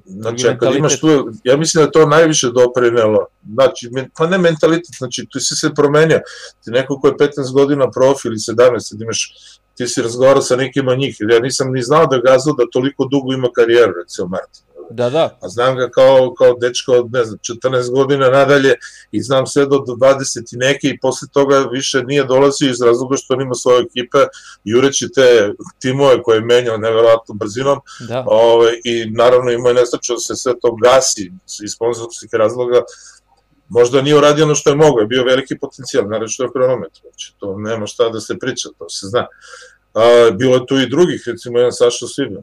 Znači, kad imaš tu, ja mislim da je to najviše doprinelo, znači, pa ne mentalitet, znači, tu si se promenio, ti neko ko je 15 godina profi ili 17, da imaš, ti si razgovarao sa nekim od njih, ja nisam ni znao da Gazo da toliko dugo ima karijeru, recimo Martin. Da, da. A znam ga kao, kao dečko od, ne znam, 14 godina nadalje i znam sve do 20 i neke i posle toga više nije dolazio iz razloga što on ima svoje ekipe, jureći te timove koje je menjao neverovatnom brzinom da. ove, ovaj, i naravno ima je nesreće da se sve to gasi iz sponsorskih razloga, možda nije uradio ono što je mogo, je bio veliki potencijal, naravno što je kronometru, znači to nema šta da se priča, to se zna. A, bilo je tu i drugih, recimo jedan Saša Sviban,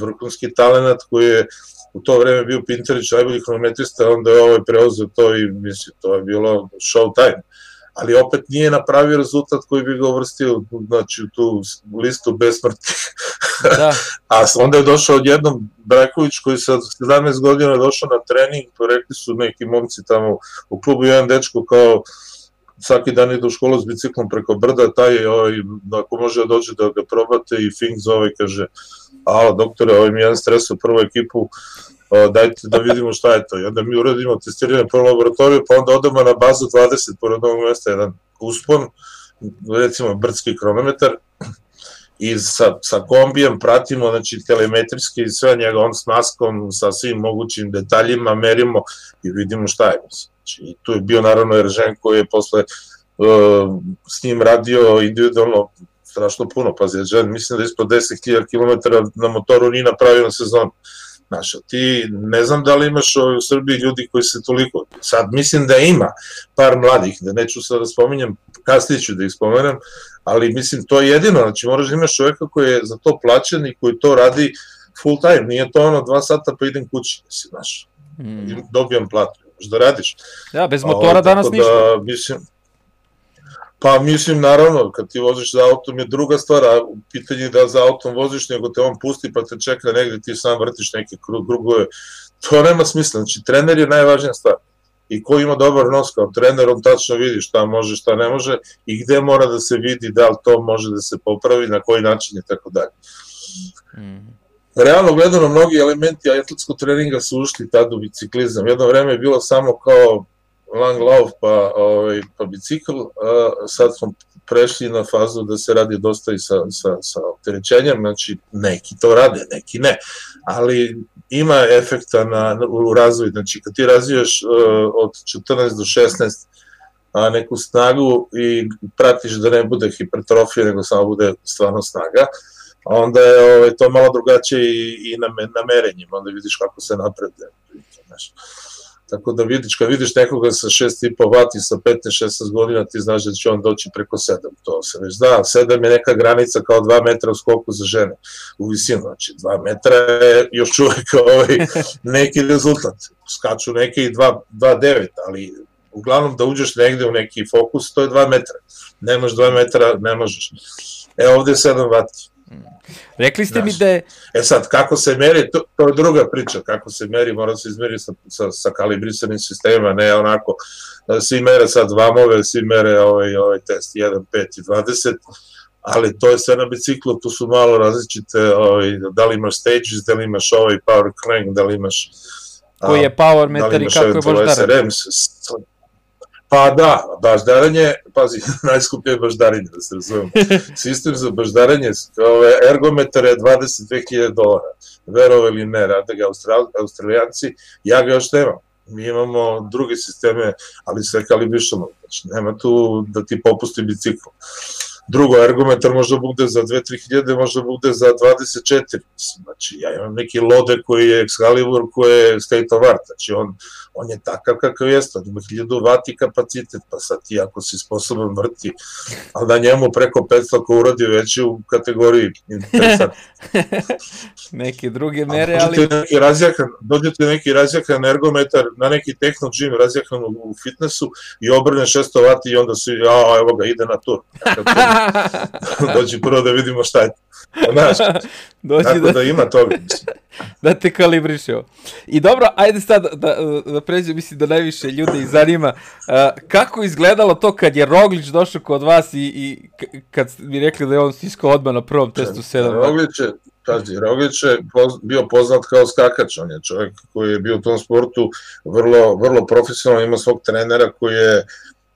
vrhunski talent koji je u to vreme bio Pinterić najbolji hronometrista, onda je ovaj preuzeo to i mislim, to je bilo show time. Ali opet nije napravio rezultat koji bi ga uvrstio znači, u tu listu besmrtnih. Da. A onda je došao odjednom Brajković koji sa 17 godina došao na trening, to rekli su neki momci tamo u klubu, jedan dečko kao svaki dan ide u školu s biciklom preko brda, taj, ovaj, ako može da dođe da ga probate i Fink zove kaže, a doktore, ovaj mi jedan stres u prvu ekipu, o, dajte da vidimo šta je to. I onda mi uradimo testiranje po laboratoriju, pa onda odemo na bazu 20 pored ovog mesta, jedan uspon, recimo brdski kronometar, i sa, sa kombijem pratimo, znači telemetrijski i sve njega, on s maskom, sa svim mogućim detaljima merimo i vidimo šta je. Znači, I tu je bio naravno Eržen koji je posle uh, s njim radio individualno strašno puno, pazi, Eržen mislim da ispod 10.000 km na motoru nije napravio na sezonu. Znaš, ti ne znam da li imaš u Srbiji ljudi koji se toliko, sad mislim da ima par mladih, da neću sad da spominjem, kasnije ću da ih spomenem, ali mislim to je jedino, znači moraš da imaš čoveka koji je za to plaćen i koji to radi full time, nije to ono dva sata pa idem kući, mislim, znaš, mm. dobijam platu, da radiš. Ja, bez motora o, danas da, ništa. Mislim, Pa mislim, naravno, kad ti voziš za autom je druga stvar, a pitanje je da za autom voziš, nego te on pusti pa te čeka negde, ti sam vrtiš neke krugove, to nema smisla, znači trener je najvažnija stvar i ko ima dobar nos kao trener, on tačno vidi šta može, šta ne može i gde mora da se vidi da li to može da se popravi, na koji način i tako dalje. Mm. Realno gledano, mnogi elementi atletskog treninga su ušli tad u biciklizam. Jedno vreme je bilo samo kao lang lauf pa, ovaj, pa bicikl, a sad smo prešli na fazu da se radi dosta i sa, sa, sa opterećenjem, znači neki to rade, neki ne, ali ima efekta na, u razvoju, znači kad ti razvijaš uh, od 14 do 16 a neku snagu i pratiš da ne bude hipertrofija, nego samo bude stvarno snaga, onda je ovaj, to malo drugačije i, i na, na merenjima, onda vidiš kako se napreduje. Znači. Tako da vidiš, kad vidiš nekoga sa 6,5 vati sa 15-16 godina, ti znaš da će on doći preko 7, to se već zna. 7 je neka granica kao 2 metra u skoku za žene u visinu, znači 2 metra je još uvek ovaj, neki rezultat. Skaču neke i 2,9, ali uglavnom da uđeš negde u neki fokus, to je 2 metra. Nemaš 2 metra, ne možeš. E, ovde je 7 vati. Rekli ste Znaš, mi da je... E sad, kako se meri, to, to je druga priča, kako se meri, mora se izmeri sa, sa, sa kalibrisanim sistema, ne onako, da svi mere sad vamove, svi mere ovaj, ovaj test 1, 5 i 20, ali to je sve na biciklu, tu su malo različite, ovaj, da li imaš stages, da li imaš ovaj power crank, da li imaš... Koji je power meter da i kako je baždaran? Pa da, baždaranje, pazi, najskuplje je baždarenje, da se razumemo. Sistem za baždaranje, ove, ergometar je 22.000 dolara. Verovo ili ne, rade ga Austral, australijanci, ja ga još nemam. Mi imamo druge sisteme, ali sve kalibrišamo. Znači, nema tu da ti popusti bicikl. Drugo, ergometar može da bude za 2-3 hiljade, bude za 24. Znači, ja imam neki lode koji je Excalibur, koji je state of art. Znači, on, on je takav kakav jeste, on ima 1000 vati kapacitet, pa sad ti ako si sposoban vrti, ali da njemu preko 500 ko uradi već u kategoriji Neke druge mere, ali... Dođete neki razjakan, dođete neki razjakan ergometar na neki techno gym razjakan u fitnessu i obrne 600 vati i onda svi, a evo ga, ide na tur. Dođi prvo da vidimo šta je. Znaš, Dođi tako da... da ima toga, mislim. da te kalibriše. I dobro, ajde sad da, da pređe, mislim da najviše ljudi ih zanima. Uh, kako izgledalo to kad je Roglić došao kod vas i, i kad mi rekli da je on stiskao odmah na prvom testu 7? Roglić je, Pazi, Roglić je bio poznat kao skakač, on je čovjek koji je bio u tom sportu vrlo, vrlo profesionalno, ima svog trenera koji je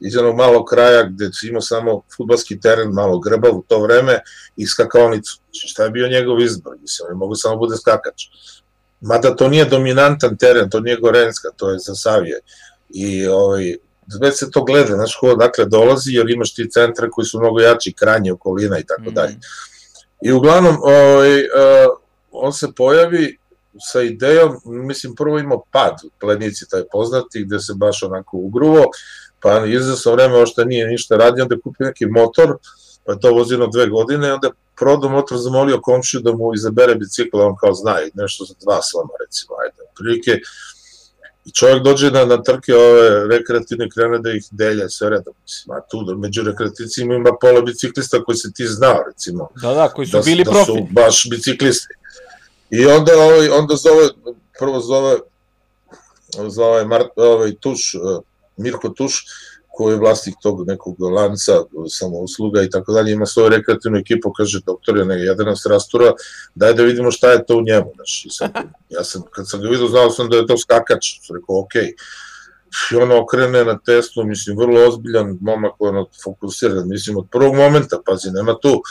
iz jednog malog kraja gde si imao samo futbalski teren, malo grbav u to vreme i skakaonicu. Znači, šta je bio njegov izbor? Mislim, on mogu samo bude skakač. Mada to nije dominantan teren, to nije Gorenska, to je za Savije. I ovaj, već se to gleda, znaš ko dakle dolazi, jer imaš ti centre koji su mnogo jači, kranje, okolina i tako dalje. Mm. I uglavnom, ovaj, uh, on se pojavi sa idejom, mislim, prvo imao pad u plenici, taj poznati, gde se baš onako ugruvo, pa izvesno vreme ošto nije ništa radio, onda je kupio neki motor, pa je to vozilo dve godine, onda je prodao motor, zamolio komšiju da mu izabere bicikl, on kao zna i nešto za dva slama, recimo, ajde, prilike, i čovjek dođe na, na trke ove rekreativne krene da ih delja sve redom, mislim, a tu među rekreativcima ima pola biciklista koji se ti znao, recimo. Da, da, koji su da, bili da profi. Da su baš biciklisti. I onda, ovaj, onda zove, prvo zove, zove Mart, ovaj, Tuš, Mirko Tuš, koji je vlasnik tog nekog lanca, samousluga i tako dalje, ima svoju rekreativnu ekipu, kaže, doktor, ne, jedan nas rastura, daj da vidimo šta je to u njemu. Znači, sad, ja sam, kad sam ga vidio, znao sam da je to skakač, sam rekao, okej. Okay. I ono okrene na testu, mislim, vrlo ozbiljan momak, ono, fokusiran, mislim, od prvog momenta, pazi, nema tu,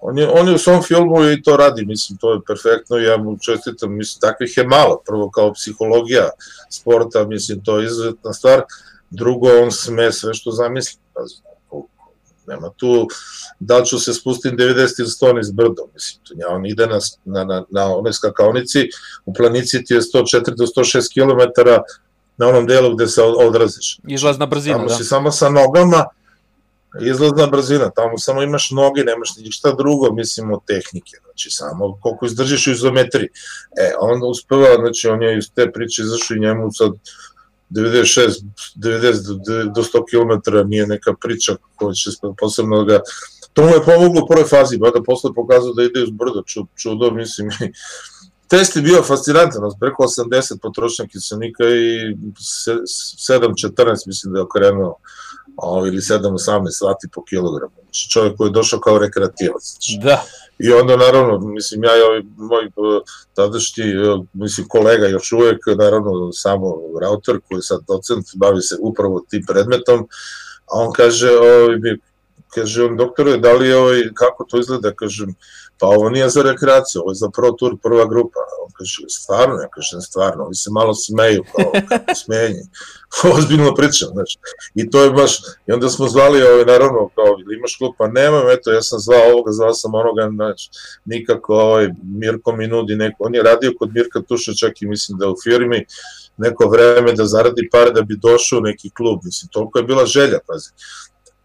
on je, on je u svom filmu i to radi, mislim, to je perfektno ja mu čestitam, mislim, takvih je malo, prvo kao psihologija sporta, mislim, to je izuzetna stvar, drugo, on sme sve što zamisli, nema tu, da ću se spustim 90 ili 100 niz brdo, mislim, tu, on ide na, na, na, na onoj skakaonici, u planici ti je 104 do 106 km na onom delu gde se odraziš. Izlazna brzina, Tamo da. si samo sa nogama, izlazna brzina, tamo samo imaš noge, nemaš ništa drugo, mislim, od tehnike, znači samo koliko izdržiš u izometri. E, on uspeva, znači on je iz te priče izašao i njemu sad 96, 90 do 100 km nije neka priča koja će posebno da ga to mu je pomoglo u prvoj fazi, da posle pokazao da ide uz brdo, čudo, mislim, test je bio fascinantan, preko 80 potrošnja kiselnika i 7-14 mislim da je okrenuo ili 7-18 sati po kilogramu. Znači čovjek koji je došao kao rekreativac. Znači. Da. I onda naravno, mislim, ja i ovaj moj tadašnji, mislim, kolega još uvek, naravno, samo router koji je sad docent, bavi se upravo tim predmetom, a on kaže, ovaj, kaže on, doktore, da li je ovaj, kako to izgleda, kažem, pa ovo nije za rekreaciju, ovo je za Pro Tour prva grupa. On kaže, stvarno, ja kažem, stvarno, oni se malo smeju, kao, kako smenje. Ozbiljno pričam, znači. I to je baš, i onda smo zvali, ovaj, naravno, kao, imaš klub, pa nemam, eto, ja sam zvao ovoga, zvao sam onoga, znači, nikako, ovaj, Mirko mi nudi neko, on je radio kod Mirka Tuša, čak i mislim da u firmi, neko vreme da zaradi pare da bi došao u neki klub, mislim, toliko je bila želja, pazi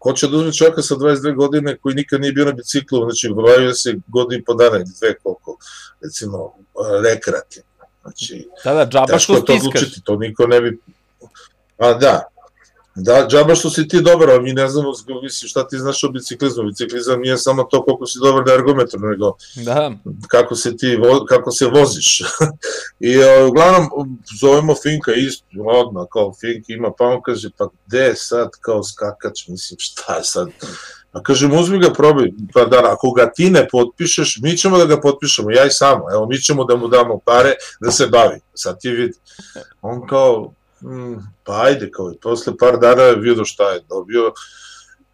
ko će da uzme čovjeka sa 22 godine koji nikad nije bio na biciklu, znači bavio se godinu i po dana ili dve koliko, recimo, rekreativno. Znači, da, da, džaba što stiskaš. To, odlučiti, to niko ne bi... A da, Da, džaba što si ti dobar, ali mi ne znamo mislim, šta ti znaš o biciklizmu. Biciklizam nije samo to koliko si dobar na ergometru, nego da. kako, se ti, kako se voziš. I uh, uglavnom zovemo Finka isto, odmah kao Fink ima, pa on kaže, pa gde sad kao skakač, mislim, šta je sad? A kažem, uzmi ga, probaj, pa da, ako ga ti ne potpišeš, mi ćemo da ga potpišemo, ja i samo, evo, mi ćemo da mu damo pare da se bavi, sad ti vidi. On kao, pa ajde, kao i posle par dana je vidio šta je dobio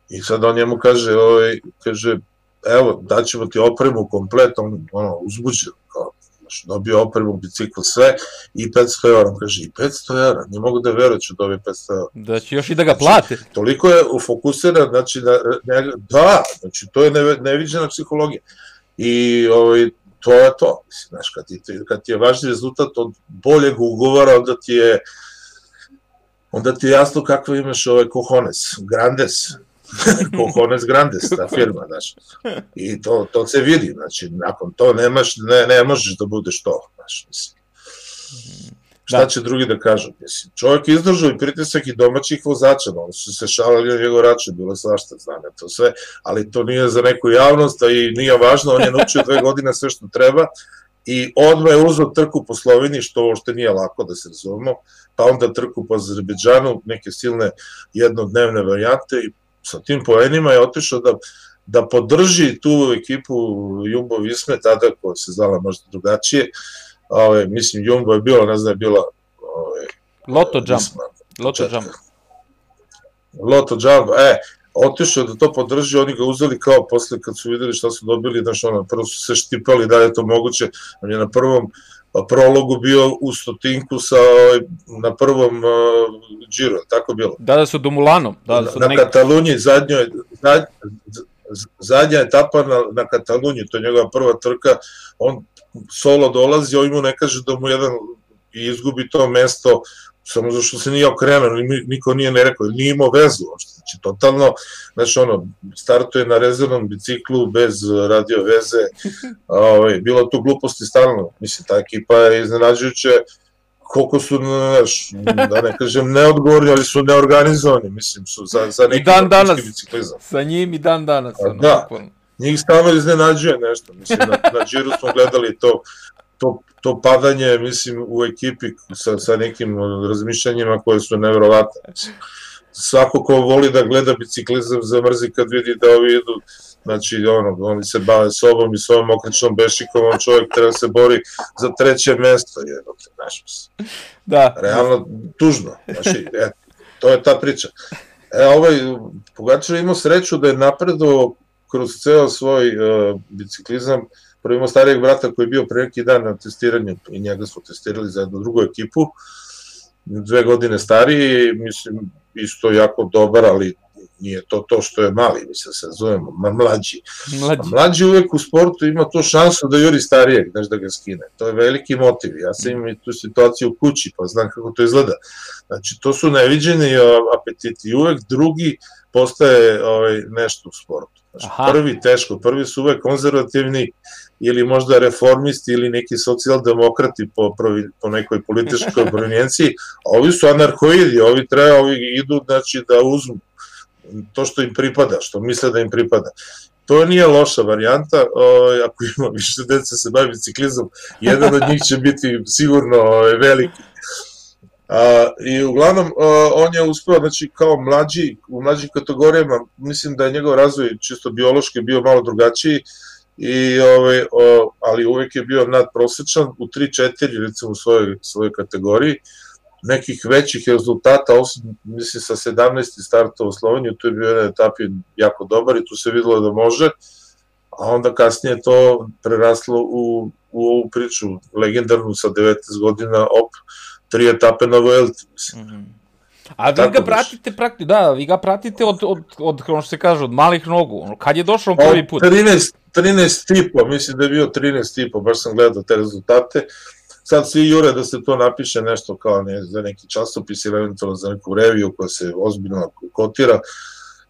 i sad on njemu kaže, ovaj, kaže, evo, daćemo ti opremu komplet, on ono, uzbuđen, kao, znaš, dobio opremu, bicikl, sve, i 500 eura, on kaže, i 500 eura, ne mogu da verujem ću dobije 500 eura. Da će još i da ga plate. Znači, toliko je ufokusiran, znači, da, ne, da, znači, to je ne, neviđena psihologija. I ovaj, to je to, mislim, znaš, kad ti, kad ti je važni rezultat od boljeg ugovora, onda ti je, onda ti je jasno kakve imaš ovaj cojones, grandes, cojones grandes, ta firma, znaš. I to, to se vidi, znači, nakon to nemaš, ne, ne možeš da budeš to, znaš, mislim. Šta da. će drugi da kažu, mislim. Čovjek izdržao i pritisak i domaćih vozača, oni su se šalali na njegov račun, bilo svašta, znam ja to sve, ali to nije za neku javnost, a i nije važno, on je naučio dve godine sve što treba, i odmah je uzao trku po Sloveniji, što uopšte nije lako da se razumemo, pa onda trku po Azerbeđanu, neke silne jednodnevne varijante i sa tim poenima je otišao da, da podrži tu ekipu Jumbo Visme, tada koja se zvala možda drugačije, ove, mislim Jumbo je bilo, ne znam je bila ove, Loto Jump. Visma, Loto Jump. Loto Jump, e, otišao da to podrži, oni ga uzeli kao posle kad su videli šta su dobili, znaš, ono, prvo su se štipali da je to moguće, on je na prvom prologu bio u stotinku sa, ovaj, na prvom uh, džiru, tako bilo? Da, da su do Mulano. Da, da su na, na neki... Kataluniji, zadnjoj, zadnja, zadnja etapa na, na Kataluniji, to je njegova prva trka, on solo dolazi, on mu ne kaže da mu jedan izgubi to mesto samo zašto se nije okrenuo, niko nije ne rekao, nije imao vezu, znači totalno, znači ono, startuje na rezervnom biciklu bez radio veze, ovaj, bilo tu gluposti stalno, mislim, ta ekipa je iznenađujuće, koliko su, znaš, da ne kažem neodgovorni, ali su neorganizovani, mislim, su za, za neki dan danas, biciklizam. Sa njim i dan danas. Ono, da, njih stalno iznenađuje nešto, mislim, na, na Džiru smo gledali to, to, to padanje, mislim, u ekipi sa, sa nekim razmišljanjima koje su nevjerovatne. Svako ko voli da gleda biciklizam zamrzi kad vidi da ovi idu, znači, ono, oni se bave sobom i svojom okrećnom bešikom, on čovjek treba se bori za treće mesto, jednote, znaš, Da. Realno, tužno, znači, eto, to je ta priča. E, ovaj, Pogačar imao sreću da je napredo kroz ceo svoj uh, biciklizam, prvo imao starijeg brata koji je bio pre neki dan na testiranju i njega smo testirali za jednu drugu ekipu, dve godine stariji, mislim, isto jako dobar, ali nije to to što je mali, mislim se zovemo, ma mlađi. Mlađi. mlađi uvek u sportu ima tu šansu da juri starijeg, znaš da ga skine. To je veliki motiv. Ja sam imam i tu situaciju u kući, pa znam kako to izgleda. Znači, to su neviđeni apetiti. I uvek drugi postaje ovaj, nešto u sportu. Znači, Aha. prvi teško, prvi su uvek konzervativni ili možda reformisti ili neki socijaldemokrati po, po nekoj političkoj provenijenciji, a ovi su anarhoidi, ovi treba, ovi idu znači, da uzmu to što im pripada, što misle da im pripada. To nije loša varijanta, o, ovaj, ako ima više dece se bavi biciklizam, jedan od njih će biti sigurno o, ovaj, veliki. A, I uglavnom, a, on je uspeo, znači, kao mlađi, u mlađim kategorijama, mislim da je njegov razvoj čisto biološki bio malo drugačiji, i ovaj, o, ali uvek je bio nadprosečan u 3-4 recimo u svojoj, svojoj kategoriji nekih većih rezultata, osim, mislim, sa 17. starta u Sloveniju, tu je bio jedan etap jako dobar i tu se videlo da može, a onda kasnije to preraslo u, u ovu priču legendarnu sa 19 godina, op, tri etape na Vuelti, mislim. Mm -hmm. A vi ga pratite praktično, da, vi ga pratite od, od, od, ono što se kaže, od malih nogu. Kad je došao prvi put? 13, 13 tipa, mislim da je bio 13 tipa, baš sam gledao te rezultate. Sad svi jure da se to napiše nešto kao ne, za neki časopis ili eventualno za neku reviju koja se ozbiljno kotira,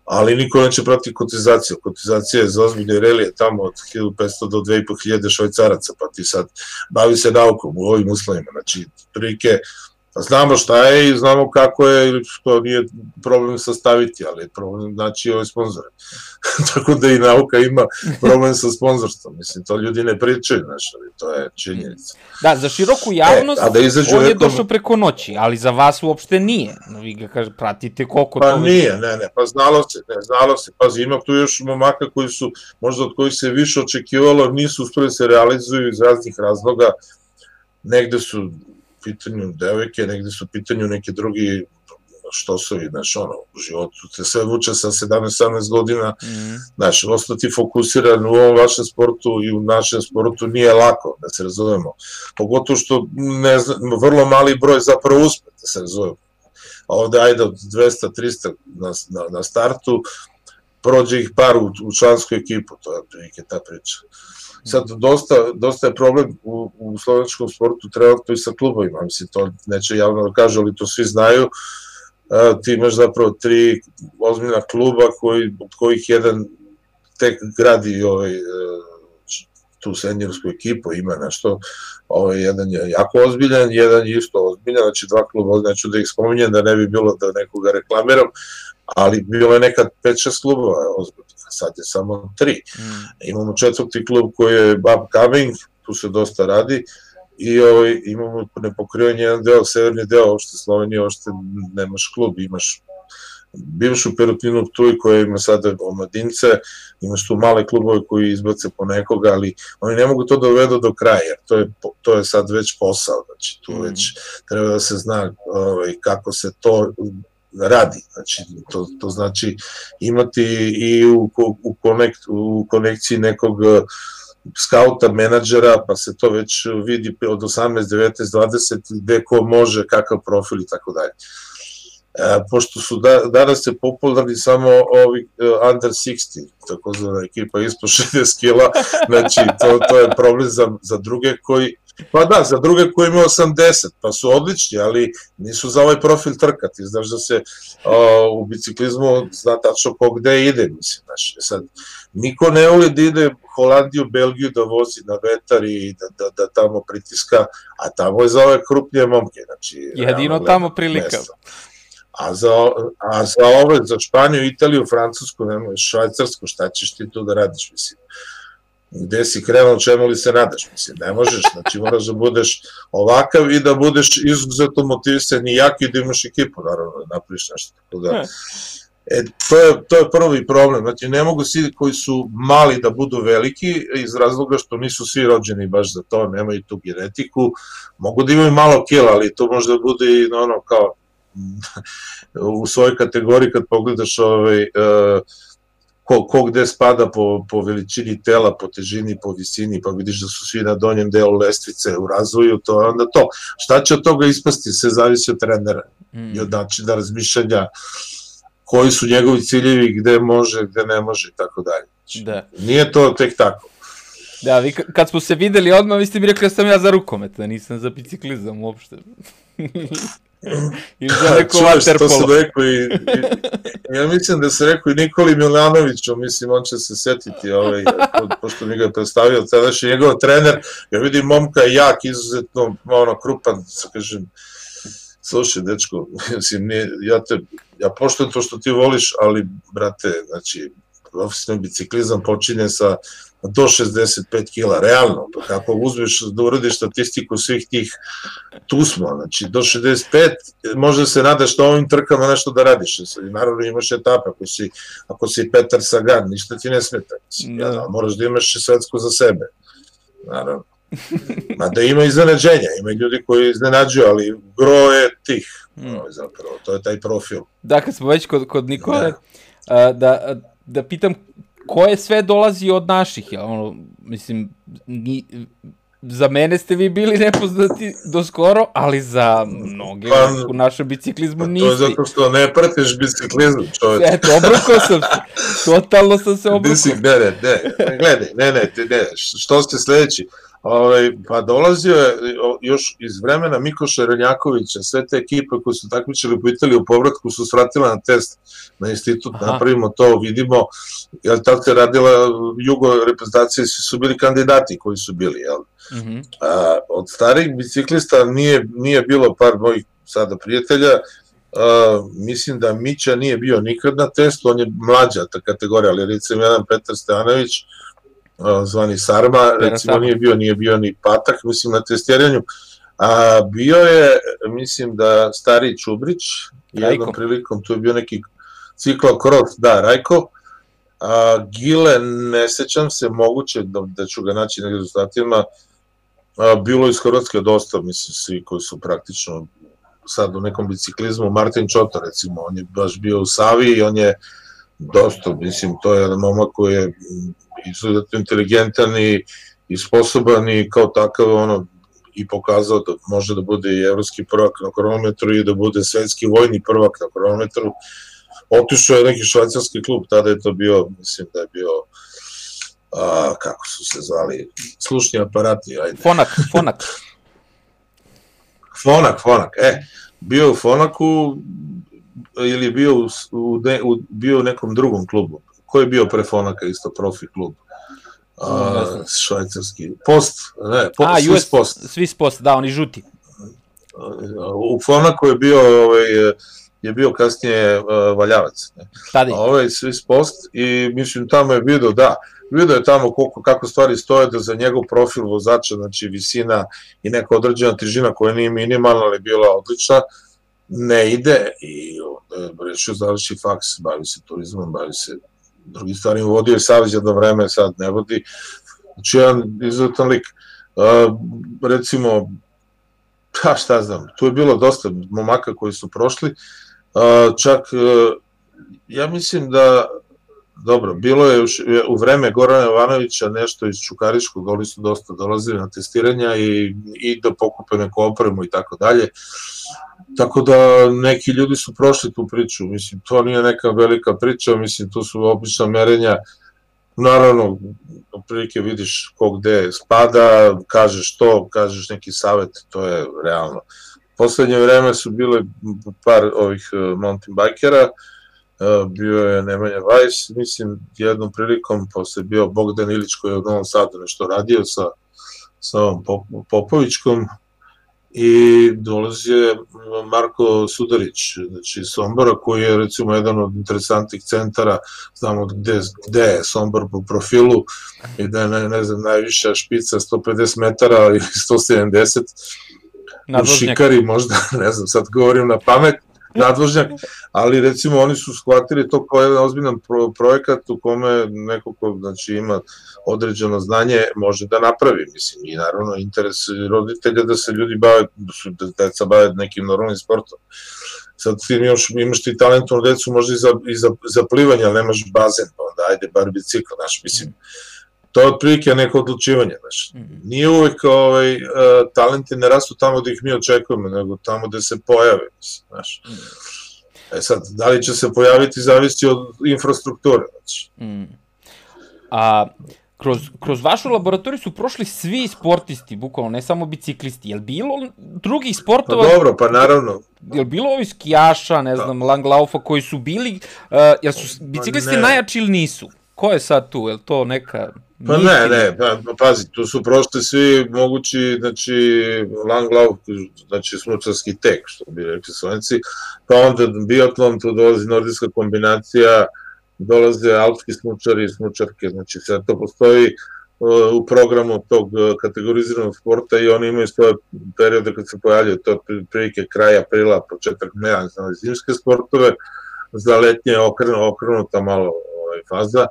ali niko neće prati kotizaciju. Kotizacija je za ozbiljne relije tamo od 1500 do 2500 švajcaraca, pa ti sad bavi se naukom u ovim uslovima. Znači, prilike, znamo šta je i znamo kako je, što nije problem sastaviti, ali je problem znači ove sponzore. Tako da i nauka ima problem sa sponzorstvom. Mislim, to ljudi ne pričaju, znači, to je činjenica. Da, za široku javnost e, a da on je nekom... došao preko noći, ali za vas uopšte nije. Vi ga kaže, pratite koliko pa to... Pa nije, ne, ne, pa znalo se, ne, znalo se. Pazi, ima tu još momaka koji su, možda od kojih se više očekivalo, nisu uspeli da se realizuju iz raznih razloga, negde su pitanju devojke, negde su u pitanju neke drugi što su i, znaš, ono, u životu te sve vuče sa 17-18 godina, mm. znaš, ostati fokusiran u ovom vašem sportu i u našem sportu nije lako, da se razumemo. Pogotovo što, ne znam, vrlo mali broj zapravo uspe, da se razumemo. A ovde, ajde, od 200-300 na, na, na startu, prođe ih par u, u člansku ekipu, to je prilike ta priča. Sad, dosta, dosta je problem u, u slovenačkom sportu trenutno i sa klubovima, mislim, to neće javno da kažu, ali to svi znaju, a, ti imaš zapravo tri ozbiljna kluba koji, od kojih jedan tek gradi ovaj, e, tu seniorsku ekipu, ima nešto, ovaj, jedan je jako ozbiljan, jedan je isto ozbiljan, znači dva kluba, neću da ih spominjem, da ne bi bilo da nekoga reklamiram, ali bilo je nekad 5-6 klubova ozbiljno sad je samo tri. Mm. Imamo četvrti klub koji je upcoming, tu se dosta radi, i ovaj, imamo nepokrivanje jedan deo, severni deo opšte Slovenije, opšte nemaš klub, imaš bivšu perutinu Ptuj koja ima sada omladince, imaš tu male klubove koji izbace po nekoga, ali oni ne mogu to da dovedu do kraja, jer to je, to je sad već posao, znači tu mm. već treba da se zna ovaj, kako se to radi. Znači, to, to znači imati i u, u, konekt, u konekciji nekog e, skauta, menadžera, pa se to već vidi od 18, 19, 20, gde ko može, kakav profil i tako dalje. E, pošto su da, danas se popularni samo ovi uh, under 60, tako zvana ekipa ispod 60 kila, znači to, to je problem za, za druge koji Pa da, za druge koji imaju 80, pa su odlični, ali nisu za ovaj profil trkati. Znaš da se o, u biciklizmu zna tačno ko gde ide, mislim. Znaš, sad, niko ne voli da ide Holandiju, Belgiju da vozi na vetar i da, da, da tamo pritiska, a tamo je za ove krupnije momke. Znači, Jedino tamo prilika. Mesta. A za, a za ove, za Španiju, Italiju, Francusku, nemoj, Švajcarsku, šta ćeš ti tu da radiš, mislim gde si krenuo, čemu li se nadaš, mislim, ne možeš, znači moraš da budeš ovakav i da budeš izuzetno motivisan i jak i da imaš ekipu, naravno, da napraviš nešto, tako da, E, to, je, to je prvi problem, znači ne mogu svi koji su mali da budu veliki iz razloga što nisu svi rođeni baš za to, nemaju tu genetiku, mogu da imaju malo kila, ali to možda bude i ono kao u svojoj kategoriji kad pogledaš ovaj, uh, ko, ko gde spada po, po veličini tela, po težini, po visini, pa vidiš da su svi na donjem delu lestvice u razvoju, to je onda to. Šta će od toga ispasti, sve zavisi od trenera mm. i od načina razmišljanja, koji su njegovi ciljevi, gde može, gde ne može i tako dalje. Znači, da. Nije to tek tako. Da, vi kad smo se videli odmah, vi ste mi rekli da sam ja za rukomet, da nisam za biciklizam uopšte. Ili za neko Čuješ, to i, i, ja mislim da se rekao i Nikoli Milanoviću, mislim, on će se setiti, ovaj, pošto mi ga je predstavio tadašnji njegov trener, ja vidim momka jak, izuzetno, ono, krupan, kažem, slušaj, dečko, mislim, nije, ja te, ja poštujem to što ti voliš, ali, brate, znači, profesionalni biciklizam počinje sa do 65 kila, realno, pa kako uzmeš da uradiš statistiku svih tih, tu smo, znači do 65, možda se nadaš da ovim trkama nešto da radiš, naravno imaš etape, ako si, ako si Petar Sagan, ništa ti ne smeta, da. ja, moraš da imaš svetsko za sebe, naravno. da ima iznenađenja, ima ljudi koji iznenađuju, ali gro je tih, mm. zapravo, to je taj profil. Da, kad smo već kod, kod Nikole, da. da, da pitam ko je sve dolazi od naših, ja, ono, mislim, ni, za mene ste vi bili nepoznati do skoro, ali za mnoge pa, u našem biciklizmu niste. To je zato što ne pratiš biciklizam, čoveč. Eto, obrukao sam se. Totalno sam se obrukao. Mislim, ne, ne, ne, gledaj, ne, ne, ne, što ste sledeći? Ovaj, pa dolazio je još iz vremena Mikoša Renjakovića, sve te ekipe koje su takmičili po Italiji u povratku su svratile na test na institut, Aha. napravimo to, vidimo, jel tako je radila jugo reprezentacije, svi su bili kandidati koji su bili, jel? Mm -hmm. A, od starih biciklista nije, nije bilo par mojih sada prijatelja, Uh, mislim da Mića nije bio nikad na testu, on je mlađa ta kategorija, ali recimo jedan Petar Stevanović, zvani Sarma, recimo nije bio, nije bio ni Patak, mislim na testiranju, a bio je, mislim da stari Čubrić, jednom prilikom, tu je bio neki ciklo kroz, da, Rajko, a, Gile, ne sećam se, moguće da, da ću ga naći na rezultatima, a, bilo iz Hrvatske dosta, mislim, svi koji su praktično sad u nekom biciklizmu, Martin Čota recimo, on je baš bio u Savi i on je dosta, mislim, to je jedan momak koji je izuzetno inteligentan i, i sposoban i kao takav ono i pokazao da može da bude i evropski prvak na kronometru i da bude svetski vojni prvak na kronometru. Otišao je neki švajcarski klub, tada je to bio, mislim da je bio a, kako su se zvali, slušni aparati, ajde. Fonak, Fonak. Fonak, Fonak, e, bio u Fonaku ili bio u, u, u, bio u nekom drugom klubu ko je bio pre Fonaka isto profi klub? A, švajcarski. Post, ne, post, A, Swiss US, Post. Swiss Post, da, oni žuti. U Fonaku je bio ovaj, je bio kasnije uh, Valjavac. Ne? Tadi. A ovaj Swiss Post i mislim tamo je video, da, video je tamo koliko, kako stvari stoje da za njegov profil vozača, znači visina i neka određena težina koja nije minimalna, ali bila odlična, ne ide i rešio završi faks, bavi se turizmom, bavi se drugi stvari vodio je Savez jedno vreme, sad ne vodi. Znači, jedan izuzetan lik. Uh, recimo, pa šta znam, tu je bilo dosta momaka koji su prošli, uh, čak, uh, ja mislim da, dobro, bilo je u vreme Gorana Jovanovića nešto iz Čukariškog, oni su dosta dolazili na testiranja i, i da pokupe neku opremu i tako dalje. Tako da neki ljudi su prošli tu priču, mislim, to nije neka velika priča, mislim, tu su obična merenja, naravno, prilike vidiš ko gde spada, kažeš to, kažeš neki savet, to je realno. Poslednje vreme su bile par ovih e, mountain bikera, e, bio je Nemanja Vajs, mislim, jednom prilikom, posle bio Bogdan Ilić koji je u Novom Sadu nešto radio sa, sa ovom Popovićkom, i dolazi je Marko Sudarić, znači Sombora, koji je recimo jedan od interesantnih centara, znamo gde, gde je Sombor po profilu i da je, ne, ne znam, najviša špica 150 metara ili 170, u Šikari možda, ne znam, sad govorim na pamet, nadvožnjak, ali recimo oni su shvatili to kao jedan ozbiljan pro, projekat u kome neko ko znači, ima određeno znanje može da napravi, mislim, i naravno interes roditelja da se ljudi bave, da su da deca bave nekim normalnim sportom. Sad ti imaš, imaš ti talentovnu decu možda i za, i za, za plivanje, ali nemaš bazen, pa onda ajde bar bicikl, znaš, mislim, to je otprilike neko odlučivanje, znaš. Mhm. Nije uvek ovaj, uh, talenti ne rastu tamo gde ih mi očekujemo, nego tamo gde se pojave, znaš. Mhm. E sad, da li će se pojaviti zavisi od infrastrukture, znači. Mm. A kroz, kroz vašu laboratoriju su prošli svi sportisti, bukvalno, ne samo biciklisti. Je li bilo drugih sportova? Pa dobro, pa naravno. Je li bilo ovi skijaša, ne da. znam, langlaufa koji su bili, uh, jel su pa biciklisti najjači ili nisu? Ko je sad tu? Je to neka Pa ne, ne, pa, pa, pazi, tu su prošli svi mogući, znači, Langlauf, znači smučarski tek, što bi rekli slovenci, pa onda biatlon, tu dolazi nordijska kombinacija, dolaze alpski smučari i smučarke, znači sve to postoji uh, u programu tog uh, kategoriziranog sporta i oni imaju svoje periode kad se pojavljaju, to prilike kraja aprila, početak meja, znači zimske sportove, za letnje okrenu, okrenuta malo ovaj, faza,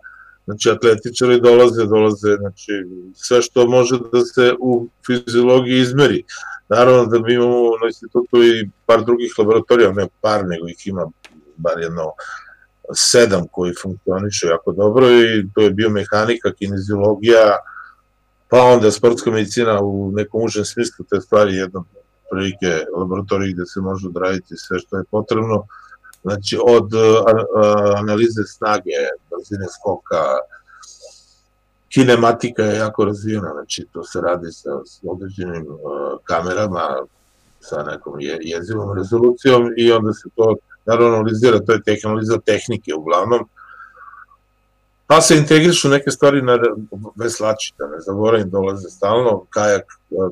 Znači, atletičari dolaze, dolaze, znači, sve što može da se u fiziologiji izmeri. Naravno da mi imamo na institutu i par drugih laboratorija, ne par, nego ih ima bar jedno sedam koji funkcionišu jako dobro i to je biomehanika, kineziologija, pa onda sportska medicina u nekom užem smislu te stvari jedno prilike laboratorije gde se može odraditi sve što je potrebno Znači, od analize snage, brzine skoka, kinematika je jako razvijena, znači to se radi sa, određenim kamerama, sa nekom je, jezivom rezolucijom i onda se to naravno analizira, to je tehnologiza tehnike uglavnom, pa se integrišu neke stvari na veslači, da ne zaboravim, dolaze stalno, kajak,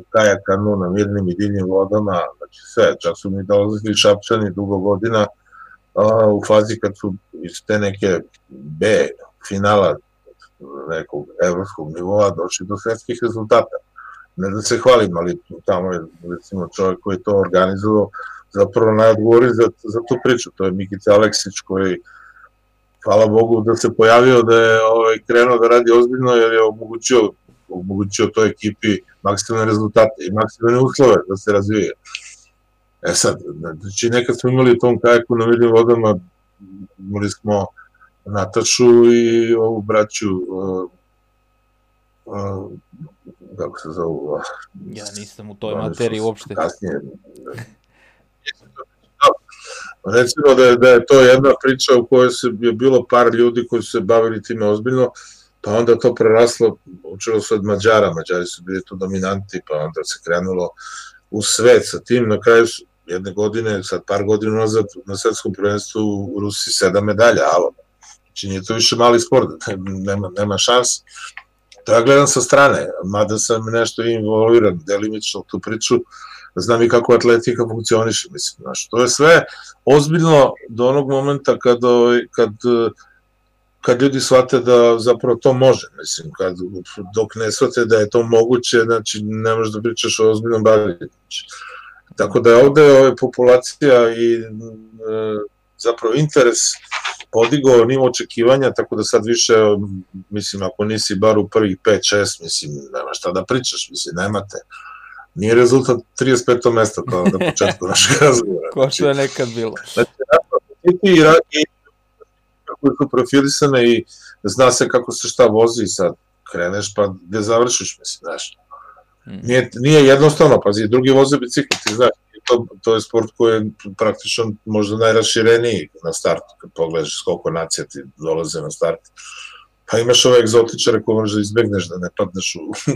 kajak kanu na mirnim i divnim vodama, znači sve, čak su mi dolazili šapčani dugo godina, a, u fazi kad su iz te neke B finala nekog evropskog nivoa došli do svetskih rezultata. Ne da se hvalim, ali tamo je recimo čovjek koji je to organizovao zapravo najodgovori za, za tu priču. To je Mikica Aleksić koji hvala Bogu da se pojavio da je ovaj, krenuo da radi ozbiljno jer je omogućio, omogućio toj ekipi maksimalne rezultate i maksimalne uslove da se razvije. E sad, znači nekad smo imali u tom kajaku na vidnim vodama, imali smo Natašu i ovu braću uh, uh, kako se zove? Uh, ja nisam u toj materiji uopšte. Kasnije. Recimo da je, da je to jedna priča u kojoj se je bilo par ljudi koji su se bavili time ozbiljno, pa onda to preraslo, učilo se od Mađara, Mađari su bili tu dominanti, pa onda se krenulo u svet sa tim, na kraju su, jedne godine, sad par godina nazad na svetskom prvenstvu u Rusiji sedam medalja, alo. Znači nije to više mali sport, nema, nema šans. To ja gledam sa strane, mada sam nešto involviran delimično tu priču, znam i kako atletika funkcioniše, mislim, znaš, to je sve ozbiljno do onog momenta kad, ovaj, kad, kad ljudi shvate da zapravo to može, mislim, kad, dok ne shvate da je to moguće, znači ne možeš da pričaš o ozbiljnom bavljenju. Znači, Tako da je ovde ove, populacija i e, zapravo interes podigao nivo očekivanja, tako da sad više, mislim, ako nisi bar u prvih 5-6, mislim, nema šta da pričaš, mislim, nemate. Nije rezultat 35. mesta kao na početku našeg razgovora. Ko što je nekad bilo. Znači, i, i, i kako su profilisane i zna se kako se šta vozi sad kreneš pa gde završiš, mislim, znaš. Mhm. Nije, nije jednostavno, pazi, drugi voze bicikl, ti znaš, to, to je sport koji je praktično možda najrašireniji na startu, kad pogledaš koliko nacija ti dolaze na start. Pa imaš ove egzotičare koje možeš da izbegneš, da ne padneš u,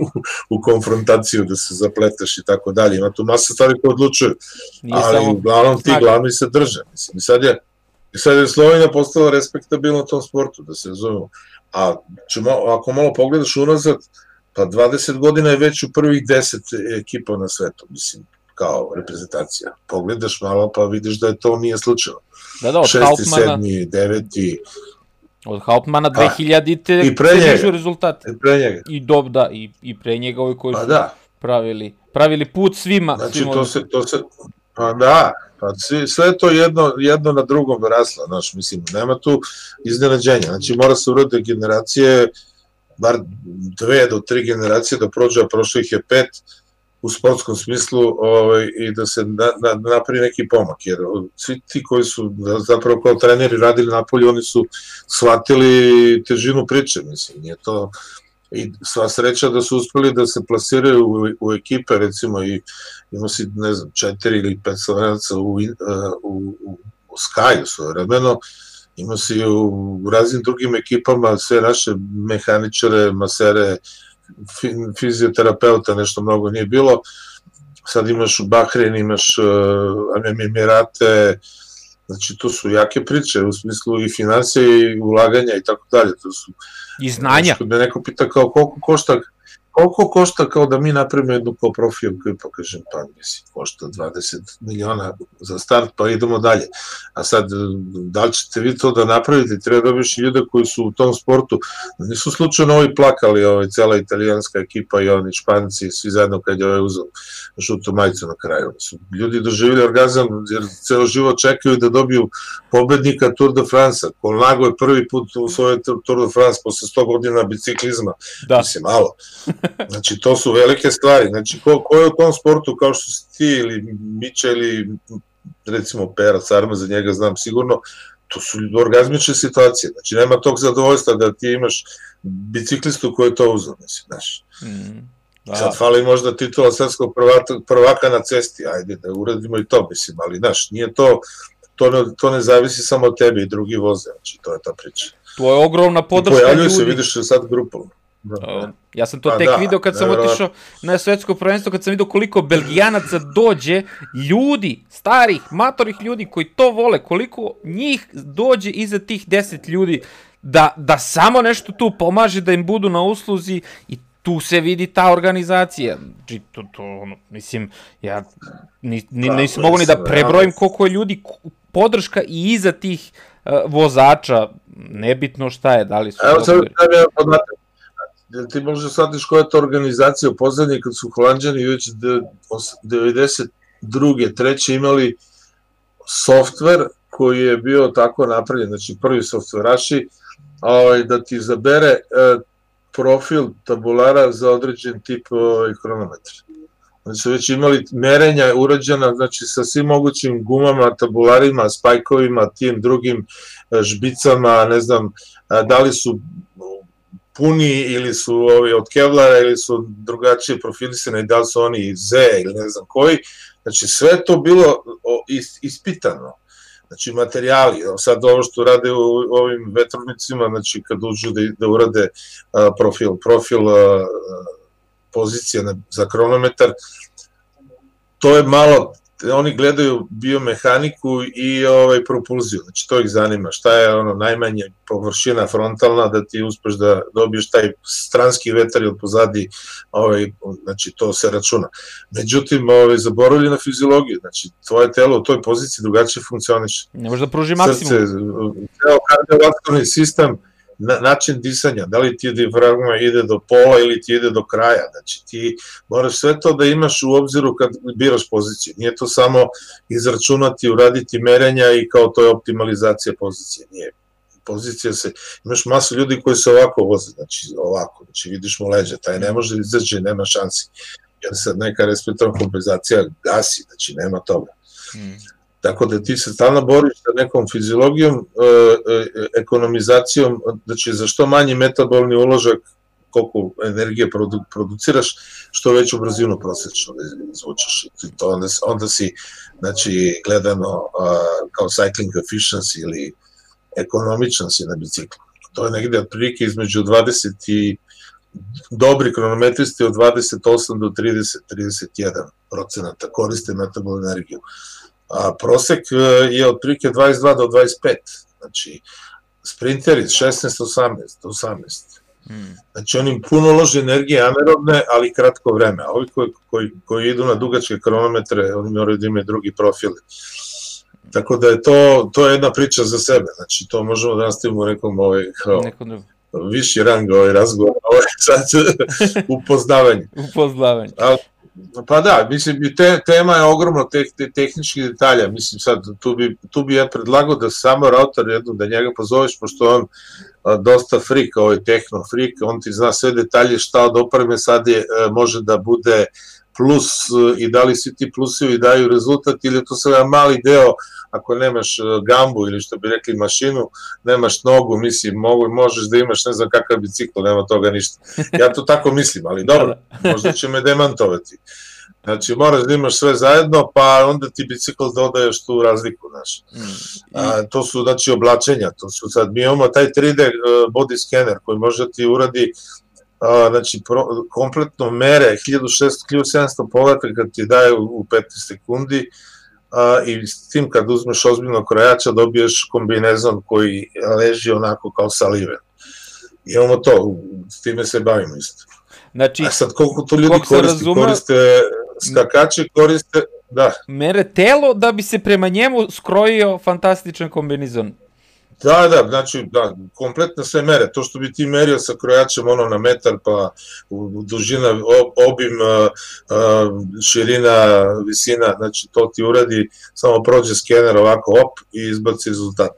u, konfrontaciju, da se zapleteš i tako dalje. Ima tu masa stvari koje odlučuju, Nije ali uglavnom ti glavni se drže. Mislim, sad je, sad je Slovenija postala respektabilna u tom sportu, da se razumemo. A ćemo, ako malo pogledaš unazad, Pa 20 godina je već u prvih 10 ekipa na svetu, mislim, kao reprezentacija. Pogledaš malo pa vidiš da je to nije slučajno. Da, da, od Šesti, Hauptmana... sedmi, deveti... Od Hauptmana 2000-te i pre njega, rezultate. I pre njega. I dob, da, i, i pre njega ovi koji pa su da. pravili, pravili put svima. Znači, svima to se, to se, Pa da, pa sve, sve to jedno, jedno na drugom rasla, znaš, mislim, nema tu iznenađenja, znači mora se urode generacije, bar dve do tri generacije da prođe, a prošlo ih je pet, u sportskom smislu ovaj, i da se na, na, napravi neki pomak, jer svi ti koji su zapravo kao treneri radili napolje, oni su shvatili težinu priče, mislim, nije to i sva sreća da su uspeli da se plasiraju u, u ekipe, recimo i ima si, ne znam, četiri ili pet slovenaca u, uh, u, u, u Skaju svoje vremeno, ima si u, raznim drugim ekipama sve naše mehaničare, masere, fizioterapeuta, nešto mnogo nije bilo, sad imaš u Bahrein, imaš uh, Emirate, znači to su jake priče u smislu i financije i ulaganja i tako dalje, to su I znanja. Što me neko pita kao koliko košta, koliko košta kao da mi napravimo jednu kao profil koji pokažem, pa mislim, košta 20 miliona za start, pa idemo dalje. A sad, da li ćete vi to da napravite, treba da dobiš ljude koji su u tom sportu, nisu slučajno ovi plakali, ovaj, cela italijanska ekipa i oni španci, svi zajedno kad je ovaj uzao žutu majicu na kraju. Su ljudi doživili orgazam, jer ceo život čekaju da dobiju pobednika Tour de France-a. Kolnago je prvi put u svojoj Tour de France posle 100 godina biciklizma. Da. Mislim, malo. Znači, to su velike stvari. Znači, ko, ko je u tom sportu, kao što si ti ili Mića ili recimo Pera Sarma, za njega znam sigurno, to su orgazmične situacije. Znači, nema tog zadovoljstva da ti imaš biciklistu koji je to uzao, mislim, znaš. Mm. Da. Sad fali možda titula svetskog prvaka, prvaka na cesti, ajde da uradimo i to, mislim, ali znaš, nije to, to ne, to ne zavisi samo od tebe i drugi voze, znači to je ta priča. To je ogromna podrška ljudi. Pojavljaju se, vidiš sad grupom. Da. Ja sam to pa tek da, video kad sam otišao na svetsko prvenstvo, kad sam video koliko belgijanaca dođe, ljudi, starih, matorih ljudi koji to vole, koliko njih dođe iza tih 10 ljudi da, da samo nešto tu pomaže, da im budu na usluzi i tu se vidi ta organizacija. Znači, to, to, ono, mislim, ja ni, ni, nisam mogu ni da prebrojim koliko je ljudi podrška i iza tih uh, vozača, nebitno šta je, da li su... Evo sad da je podatak. Ti možeš shvatiš koja je to organizacija u pozadnje kad su Holandjani već 92. treće imali softver koji je bio tako napravljen, znači prvi softveraši, ovaj, da ti zabere e, profil tabulara za određen tip ovaj, kronometra. Oni su već imali merenja urađena znači, sa svim mogućim gumama, tabularima, spajkovima, tim drugim e, žbicama, ne znam, da li su puni ili su ovi od Kevlara ili su drugačije profilisane, da li su oni Z ili ne znam koji. Znači sve to bilo ispitano znači materijali, sad ovo što rade u ovim vetrovnicima, znači kad uđu da, da urade profil, profil pozicija za kronometar, to je malo oni gledaju biomehaniku i ovaj propulziju, znači to ih zanima, šta je ono najmanje površina frontalna da ti uspeš da dobiješ taj stranski vetar ili pozadi, ovaj, znači to se računa. Međutim, ovaj, zaboravili na fiziologiju, znači tvoje telo u toj poziciji drugačije funkcioniše. Ne može da pruži maksimum. Srce, ceo kardiovaskularni sistem, način disanja, da li ti diafragma ide do pola ili ti ide do kraja, znači ti moraš sve to da imaš u obziru kad biraš poziciju, nije to samo izračunati, uraditi merenja i kao to je optimalizacija pozicije, nije. Pozicija se, imaš masu ljudi koji se ovako voze, znači ovako, znači vidiš mu leđa, taj ne može izaći, nema šansi, jer sad neka respektorna kompenzacija gasi, znači nema toga. Hmm. Tako da ti se stalno boriš sa nekom fiziologijom, e, e, ekonomizacijom, znači za što manji metabolni uložak, koliko energije produ, produciraš, što veću brzinu prosečno da izvučeš. To onda, onda si, znači, gledano kao cycling efficiency ili ekonomičan si na biciklu. To je negde otprilike između 20 i dobri kronometristi od 28 do 30, 31 procenata koriste metabolnu energiju a prosek e, je otprilike 22 do 25, znači sprinteri 16-18 do 18. Hmm. Znači oni puno lože energije anerobne, ali kratko vreme. A ovi koji, koji, koji idu na dugačke kronometre, oni moraju da imaju drugi profil. Tako da je to, to je jedna priča za sebe. Znači to možemo da nastavimo u nekom ovaj, kao, nekom viši rang ovaj razgovor, ovaj sad upoznavanje. upoznavanje. Ali, Pa da, mislim, te, tema je ogromno te, te, tehničkih detalja, mislim sad, tu bi, tu bi ja predlagao da samo router jednu, da njega pozoveš, pošto on a, dosta freak, ovaj tehno freak, on ti zna sve detalje šta od opreme sad je, a, može da bude plus i da li svi ti plusevi daju rezultat ili je to sada mali deo ako nemaš gambu ili što bi rekli mašinu, nemaš nogu, mislim, mogu, možeš da imaš ne znam kakav bicikl, nema toga ništa. Ja to tako mislim, ali dobro, možda će me demantovati. Znači, moraš da imaš sve zajedno, pa onda ti bicikl dodaješ tu razliku, znaš. Mm. A, to su, znači, oblačenja, to su sad, mi imamo taj 3D body scanner koji može da ti uradi a, znači, pro, kompletno mere 1600, 1700 podataka ti daje u, u 15 sekundi, a, i s tim kad uzmeš ozbiljno krojača dobiješ kombinezon koji leži onako kao saliven. Imamo to, s time se bavimo isto. Znači, A sad koliko to ljudi koristi, razume, koriste skakači, koriste, da. Mere telo da bi se prema njemu skrojio fantastičan kombinizon. Da, da, znači, da, kompletno sve mere. To što bi ti merio sa krojačem ono na metar, pa dužina, obim, širina, visina, znači to ti uradi, samo prođe skener ovako, op, i izbaci rezultat.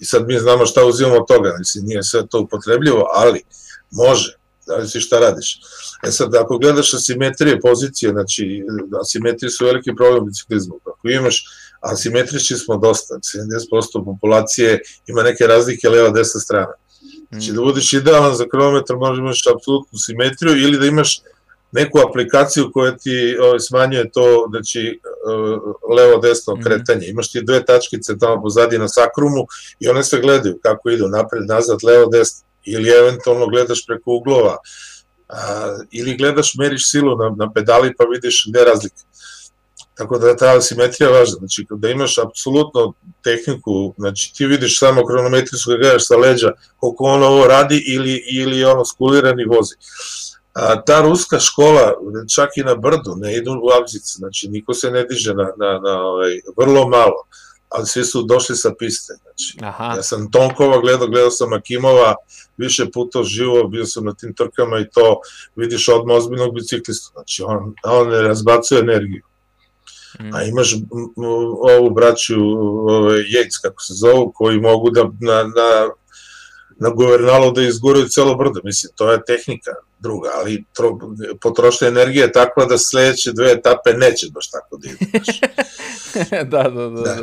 I sad mi znamo šta uzimamo od toga, znači nije sve to upotrebljivo, ali može, zavisi šta radiš. E sad, ako gledaš asimetrije pozicije, znači, asimetrije su veliki problem u biciklizmu. Ako imaš asimetrični smo dosta, 70% populacije ima neke razlike leva desna strana. Znači da budeš idealan za kronometar možeš imaš apsolutnu simetriju ili da imaš neku aplikaciju koja ti ovaj, smanjuje to znači levo-desno mhm. kretanje. Imaš ti dve tačkice tamo pozadi na sakrumu i one se gledaju kako idu napred, nazad, levo-desno ili eventualno gledaš preko uglova a, ili gledaš, meriš silu na, na pedali pa vidiš gde razlika. Tako da ta asimetrija je važna, znači da imaš apsolutno tehniku, znači ti vidiš samo kronometrijsku da gledaš sa leđa koliko ono ovo radi ili, ili ono skulirani vozi. A, ta ruska škola, čak i na brdu, ne idu u abzice, znači niko se ne diže na, na, na ovaj, vrlo malo, ali svi su došli sa piste. Znači, Aha. Ja sam Tonkova gledao, gledao sam Akimova više puta živo, bio sam na tim trkama i to vidiš odmah ozbiljnog biciklistu, znači on, on ne razbacuje energiju. Mm. A imaš ovu braću ove, Yates, kako se zovu, koji mogu da na, na, na guvernalu da izguraju celo brdo. Mislim, to je tehnika druga, ali tro, potrošnja energije je takva da sledeće dve etape neće baš tako da ideš. da, da, da. da.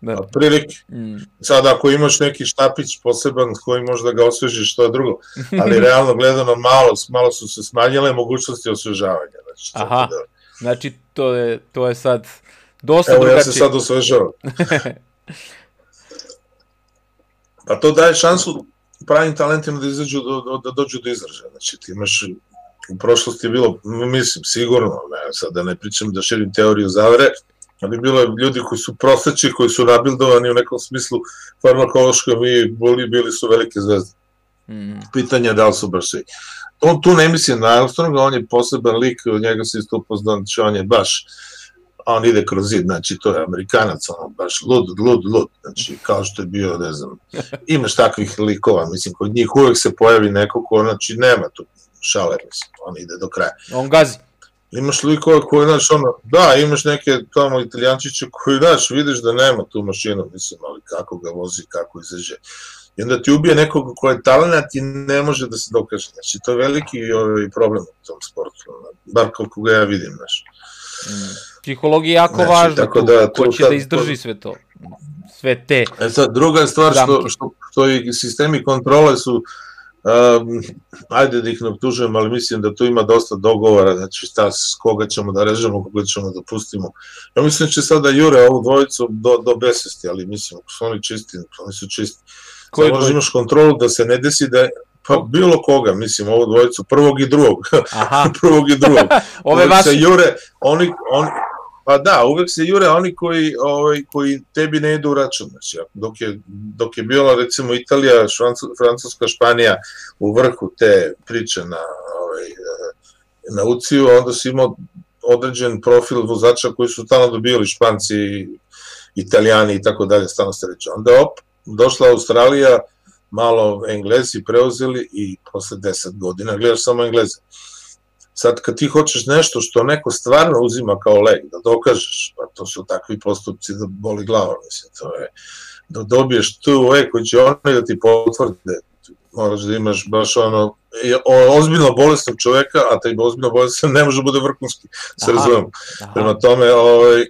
da. da. Prilike. Mm. Sad, ako imaš neki štapić poseban koji možda ga osvežiš, to je drugo. Ali realno gledano, malo, malo su se smanjile mogućnosti osvežavanja. Znači, Aha. Da, Znači, to je, to je sad dosta Evo, drugačije. ja se sad osvežavam. pa to daje šansu pravim talentima da izađu, do, da dođu do izražaja. Znači, ti imaš u prošlosti je bilo, mislim, sigurno, ne, sad da ne pričam da širim teoriju zavere, ali bilo je ljudi koji su prosteći, koji su nabildovani u nekom smislu farmakološkom i boli, bili su velike zvezde. Mm. Pitanje da li su baš svi on tu ne mislim na Armstronga, on je poseban lik, njega se isto upoznao, znači on je baš, on ide kroz zid, znači to je Amerikanac, on baš lud, lud, lud, znači kao što je bio, ne znam, imaš takvih likova, mislim, kod njih uvek se pojavi neko ko, znači nema tu šale, mislim, on ide do kraja. On gazi. Imaš likova koji, znači, ono, da, imaš neke tamo italijančiće koji, znači, vidiš da nema tu mašinu, mislim, ali kako ga vozi, kako izađe i onda ti ubije nekog ko je talent i ne može da se dokaže. Znači, to je veliki ovaj, problem u tom sportu, bar koliko ga ja vidim, znaš. Mm. Psihologija je jako znači, važna, tako da, ko će da izdrži sve to, sve te E sad, druga stvar što, što, što i sistemi kontrole su, um, ajde da ih ne obtužujem, ali mislim da tu ima dosta dogovora, znači šta, s koga ćemo da režemo, koga ćemo da pustimo. Ja mislim da će sada jure ovu dvojicu do, do besesti, ali mislim, ako su oni čisti, oni su čisti. Koji Samo imaš kontrolu da se ne desi da Pa bilo koga, mislim, ovo dvojicu, prvog i drugog. Aha. prvog i drugog. Ove vaši... se jure, oni, oni, pa da, uvek se jure oni koji, ovaj, koji tebi ne idu u račun. Znači, dok, je, dok je bila, recimo, Italija, Francuska, Španija u vrhu te priče na, ovaj, na UCI-u, onda si imao određen profil vozača koji su tamo dobili Španci, Italijani i tako dalje, stano ste reći. Onda op, došla Australija, malo Englezi preuzeli i posle 10 godina gledaš samo Engleze. Sad kad ti hoćeš nešto što neko stvarno uzima kao leg, da dokažeš, pa to su takvi postupci da boli glava, mislim, to je, da dobiješ tu leg koji će oni da ti potvrde, moraš da imaš baš ono, ozbiljno bolesnog čoveka, a taj ozbiljno bolestan ne može da bude vrhunski, se razumem. Prema tome, ovaj,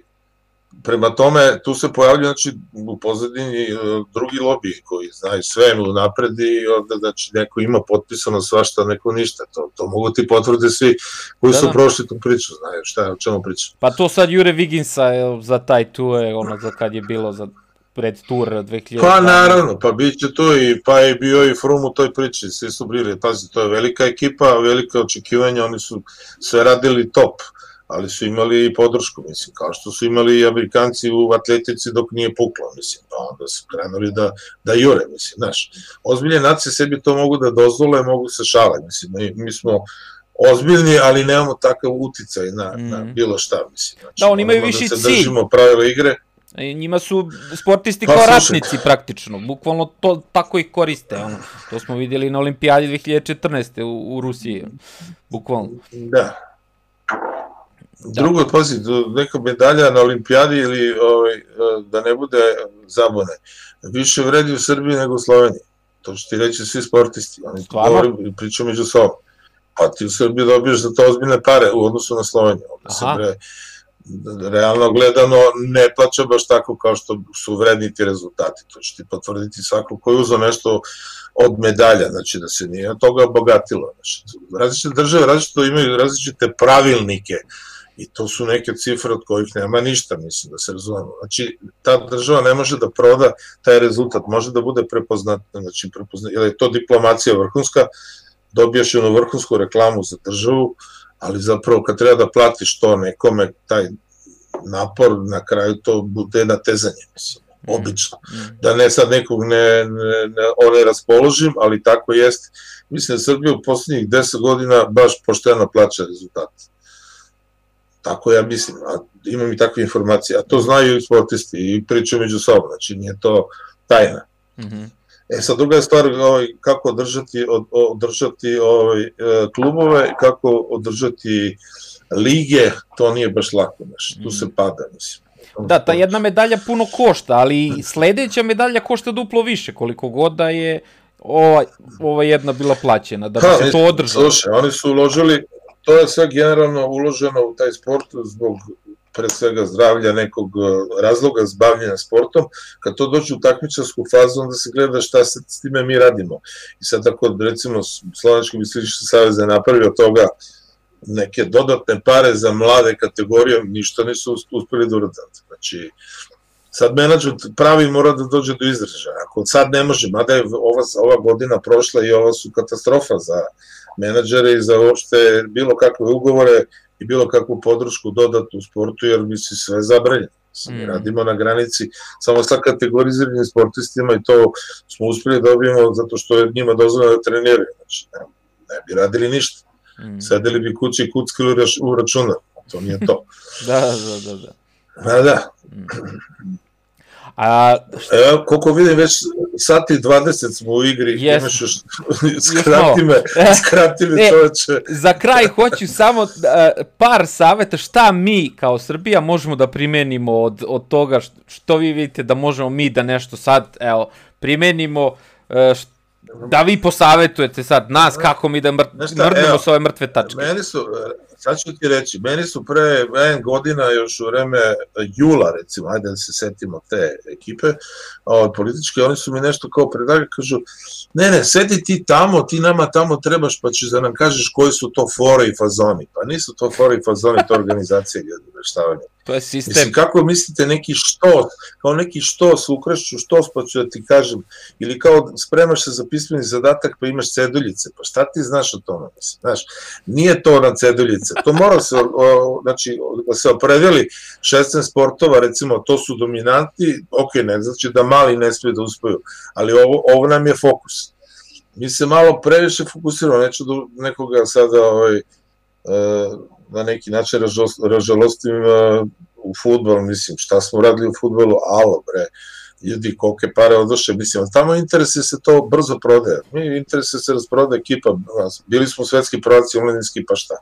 prema tome, tu se pojavljaju znači, u pozadini e, drugi lobby koji znaju sve napred i onda znači, neko ima potpisano svašta, neko ništa. To, to mogu ti potvrde svi koji da, su da. prošli tu priču, znaju šta, o čemu pričam. Pa to sad Jure Viginsa za taj je ono za kad je bilo za pred tur 2000. Pa naravno, pa bit će to i pa je bio i Frum u toj priči, svi su bili, pazi, to je velika ekipa, velika očekivanja, oni su sve radili top ali su imali i podršku, mislim, kao što su imali i Amerikanci u atletici dok nije puklo, mislim, pa onda su krenuli da, da jure, mislim, znaš. Ozbiljne nacije sebi to mogu da dozvole, mogu se šale, mislim, mi, mi smo ozbiljni, ali nemamo takav uticaj na, mm. na mhm. bilo šta, mislim. Znači, da, oni imaju viši da se cilj. držimo pravila igre. I njima su sportisti pa, kao ratnici praktično, bukvalno to tako ih koriste, ono. To smo videli na olimpijadi 2014. u, u Rusiji, bukvalno. Da, Da. Drugo, pazi, neka medalja na olimpijadi ili ovaj, e, da ne bude zabune. Više vredi u Srbiji nego u Sloveniji. To će ti reći svi sportisti. Oni govori i pričaju među sobom. Pa ti u Srbiji dobiješ za to ozbiljne pare u odnosu na Sloveniju. Onda se bre, realno gledano ne plaća baš tako kao što su vredni ti rezultati. To će ti potvrditi svako ko je uzao nešto od medalja, znači da se nije toga obogatilo. Znači, različite države različite imaju različite pravilnike I to su neke cifre od kojih nema ništa, mislim da se razumemo. Znači, ta država ne može da proda taj rezultat, može da bude prepoznat, znači, prepoznat, jer je to diplomacija vrhunska, dobijaš jednu vrhunsku reklamu za državu, ali zapravo kad treba da platiš to nekome, taj napor, na kraju to bude natezanje, mislim, mm, obično. Mm. Da ne sad nekog ne, ne, ne, one raspoložim, ali tako jest. Mislim da Srbija u poslednjih 10 godina baš pošteno plaća rezultate Tako ja mislim, a imam i takve informacije, a to znaju i sportisti i pričaju među sobom, znači nije to tajna. Mm -hmm. E sad druga je stvar ovaj, kako održati, od, održati ovaj, e, klubove, kako održati lige, to nije baš lako, znači, tu se mhm. pada, mislim. Da, ta jedna medalja puno košta, ali sledeća medalja košta duplo više, koliko god da je ova, ova jedna bila plaćena, da bi ha, se to održalo. Slušaj, oni su uložili, to je sve generalno uloženo u taj sport zbog pre svega zdravlja nekog e, razloga zbavljanja sportom, kad to dođe u takmičarsku fazu, onda se gleda šta se s time mi radimo. I sad ako, recimo, Slovački mislički savez je napravio toga neke dodatne pare za mlade kategorije, ništa nisu uspeli da uradati. Znači, sad menadžment pravi mora da dođe do izražaja. Ako sad ne može, mada je ova, ova godina prošla i ova su katastrofa za menadžere i za uopšte bilo kakve ugovore i bilo kakvu podršku dodatu u sportu, jer mi se sve zabranjeno. Mi mm. radimo na granici samo sa kategoriziranim sportistima i to smo uspeli da dobijemo zato što je njima dozvoljeno da treniraju. Znači, ne, ne bi radili ništa. Mm. Sedeli bi kući i kuckali u računar. To nije to. da, da, da. Da, da. da. Mm. A, šta... Evo, koliko vidim, već sati 20 smo u igri, yes. imaš još, skrati me, skrati me čoveče. Za kraj hoću samo uh, par saveta šta mi kao Srbija možemo da primenimo od, od toga što, što vi vidite da možemo mi da nešto sad, evo, primenimo, uh, da vi posavetujete sad nas kako mi da mrt, mrdnemo s ove mrtve tačke. Meni su, sad ću ti reći, meni su pre en godina, još u vreme jula, recimo, ajde da se setimo te ekipe o, političke, oni su mi nešto kao predlagali, kažu, ne, ne, sedi ti tamo, ti nama tamo trebaš, pa ćeš da nam kažeš koji su to fore i fazoni. Pa nisu to fore i fazoni, to organizacije, ljudi, veštavanje. To je sistem. Mislim, kako mislite neki što, kao neki što s ukrašću, što pa ću da ti kažem, ili kao spremaš se za pismeni zadatak pa imaš ceduljice, pa šta ti znaš o tome, mislim, znaš, nije to na ceduljice, to mora se, o, znači, da se opredeli 16 sportova, recimo, to su dominanti, ok, ne znači da mali ne smije da uspeju, ali ovo, ovo nam je fokus. Mi se malo previše fokusiramo, neću da nekoga sada ovaj, uh, na neki način ražalostim uh, u futbolu, mislim, šta smo radili u futbolu, alo bre, ljudi kolike pare odoše, mislim, tamo interese se to brzo prodaje, mi interese se rasprodaje ekipa, bili smo svetski prvaci omladinski, pa šta?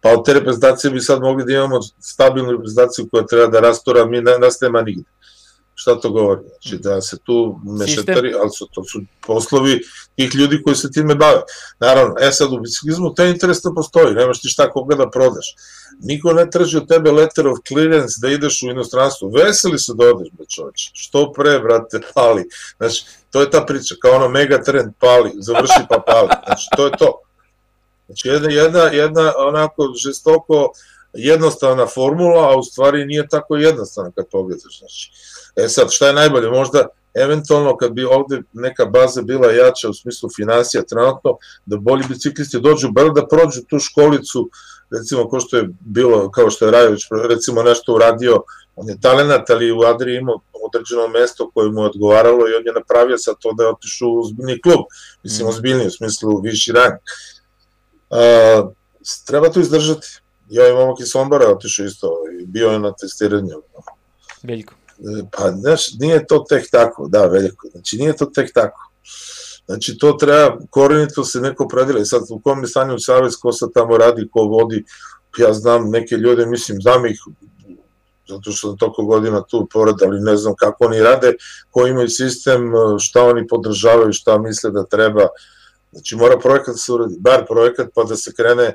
Pa od te reprezentacije bi sad mogli da imamo stabilnu reprezentaciju koja treba da rastora, mi ne, nas nema nigde. Šta to govori? Znači da se tu mešetari, ali su, to su poslovi tih ljudi koji se time bave. Naravno, e sad u biciklizmu te interes ne postoji, nemaš ti šta koga da prodaš. Niko ne traži od tebe letter of clearance da ideš u inostranstvo. Veseli se da odeš, bre čoveče. Što pre, brate, pali. Znači, to je ta priča, kao ono mega trend pali, završi pa pali. Znači, to je to. Znači, jedna, jedna, jedna onako žestoko jednostavna formula, a u stvari nije tako jednostavna kad pogledaš. Znači, e sad, šta je najbolje? Možda eventualno kad bi ovde neka baza bila jača u smislu financija trenutno, da bolji biciklisti dođu, bar da prođu tu školicu, recimo kao što je bilo, kao što je Rajović recimo nešto uradio, on je talenat, ali u Adri imao određeno mesto koje mu je odgovaralo i on je napravio sad to da je otišao u ozbiljni klub, mislim mm. ozbiljni u smislu viši rang. Uh, treba to izdržati. Ja i momak iz Sombara otišao isto i bio je na testiranju. Veliko. Pa, znaš, nije to tek tako, da, veliko. Znači, nije to tek tako. Znači, to treba, korenito se neko predile. Sad, u kom je stanju savez, ko sad tamo radi, ko vodi, ja znam neke ljude, mislim, znam ih, zato što sam toliko godina tu pored, ali ne znam kako oni rade, koji imaju sistem, šta oni podržavaju, šta misle da treba. Znači, mora projekat da se uradi, bar projekat, pa da se krene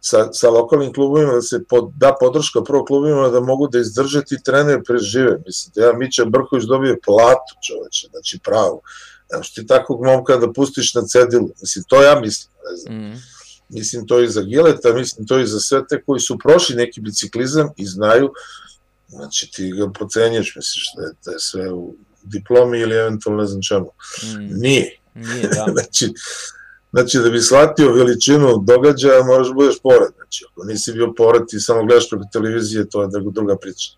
sa, sa lokalnim klubovima, da se pod, da podrška prvo klubovima da mogu da izdrže ti trener prežive. Mislim, da ja Mića Brković dobije platu čoveče, znači pravo. Evo što ti takvog momka da pustiš na cedilu. Mislim, to ja mislim, ne znam. Mm. Mislim to i za Gileta, mislim to i za sve te koji su prošli neki biciklizam i znaju, znači ti ga pocenješ, misliš da je, da je sve u diplomi ili eventualno ne znam čemu. Mm. Nije. Nije, da. znači, Znači, da bi shvatio veličinu događaja, moraš da budeš pored. Znači, ako nisi bio pored i samo gledaš preko televizije, to je druga priča.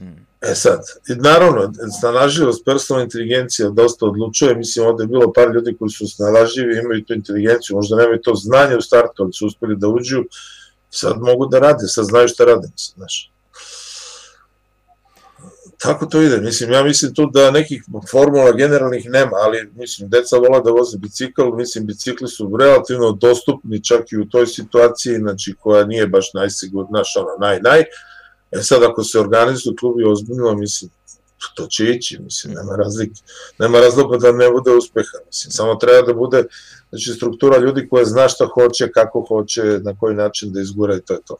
Mm. E sad, i naravno, snalažljivost, personalna inteligencija dosta odlučuje, mislim, ovde je bilo par ljudi koji su snalažljivi, imaju tu inteligenciju, možda nemaju to znanje u startu, ali su uspeli da uđu, sad mogu da rade, sad znaju šta rade, mislim, znaš. Tako to ide, mislim, ja mislim tu da nekih formula generalnih nema, ali mislim, deca vola da voze bicikl, mislim, bicikli su relativno dostupni čak i u toj situaciji, znači koja nije baš najsigurna, naš ono, naj, naj, e sad ako se organizuju klubi ozbiljno, mislim, to će ići, mislim, nema razlike, nema razloga da ne bude uspeha, mislim, samo treba da bude, znači, struktura ljudi koja zna šta hoće, kako hoće, na koji način da izgura i to je to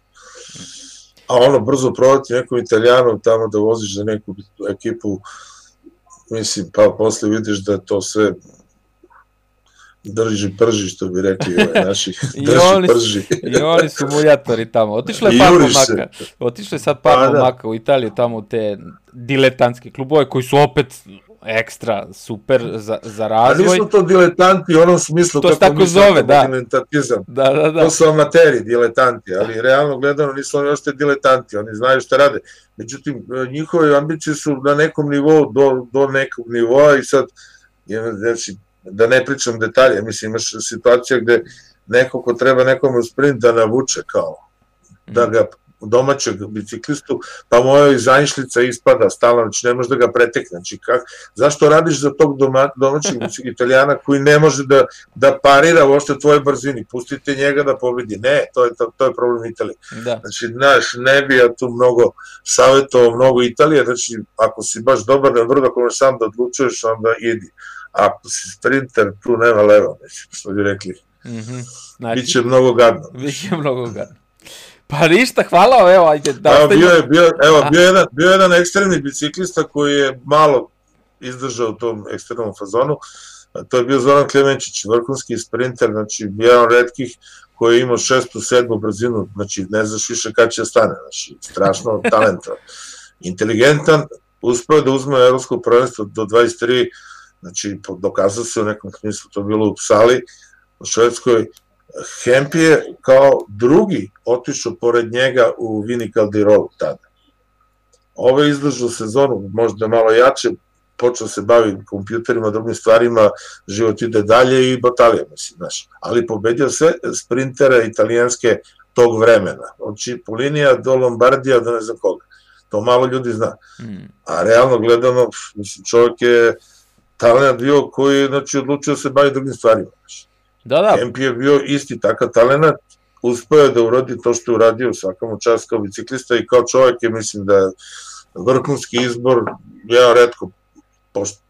a ono brzo prodati nekom italijanom tamo da voziš za neku ekipu, mislim, pa posle vidiš da to sve drži prži, što bi rekli ovaj, naši, drži oni, prži. I oni su muljatori tamo. Otišlo je par momaka, otišlo je sad par pa, da. u Italiju tamo u te diletantske klubove koji su opet ekstra super za, za razvoj. Ali nisu to diletanti u onom smislu to kako tako zove, da. Da, da, da. To su amateri, diletanti, ali realno gledano nisu oni ošte diletanti, oni znaju šta rade. Međutim, njihove ambicije su na nekom nivou, do, do nekog nivoa i sad, znači, da ne pričam detalje, mislim, imaš situacija gde neko ko treba nekome u sprint da navuče kao, da ga domaćeg biciklistu, pa moja zanišlica ispada stalno, znači ne može da ga pretekne. Znači, kak, zašto radiš za tog doma, domaćeg italijana koji ne može da, da parira uopšte tvoje brzini? Pustite njega da pobedi. Ne, to je, to, to je problem Italije. Da. Znači, naš, ne bi ja tu mnogo savjetovao mnogo Italije, znači, ako si baš dobar na vrlo, ako možeš sam da odlučuješ, onda idi. Ako si sprinter, tu nema leva, znači, što bi rekli. Mm -hmm. Znači, Biće mnogo gadno. Biće mnogo gadno. Pa ništa, hvala, evo, ajde. Da evo, bio je, bio, evo, bio, jedan, bio jedan ekstremni biciklista koji je malo izdržao u tom ekstremnom fazonu, to je bio Zoran Klemenčić, vrhunski sprinter, znači jedan redkih koji je imao šestu, sedmu brzinu, znači ne znaš više kad će da stane, znači strašno talentovan, inteligentan, uspeo da uzme evropsko prvenstvo do 23, znači dokazao se u nekom smislu, to bilo u Psali, u Švedskoj, Hemp je kao drugi otišao pored njega u Vini Caldirolu tada. Ove izlažu sezonu, možda malo jače, počeo se bavi kompjuterima, drugim stvarima, život ide dalje i batalija, mislim, znaš. Ali pobedio sve sprintere italijanske tog vremena, od Cipolinija do Lombardija do ne znam koga. To malo ljudi zna. Mm. A realno gledano, mislim, čovjek je talent bio koji, znači, odlučio da se bavi drugim stvarima. Znači. Da, da. MP je bio isti takav talent, uspeo da uradi to što je uradio svakom čast kao biciklista i kao čovjek je mislim da je vrhunski izbor, ja redko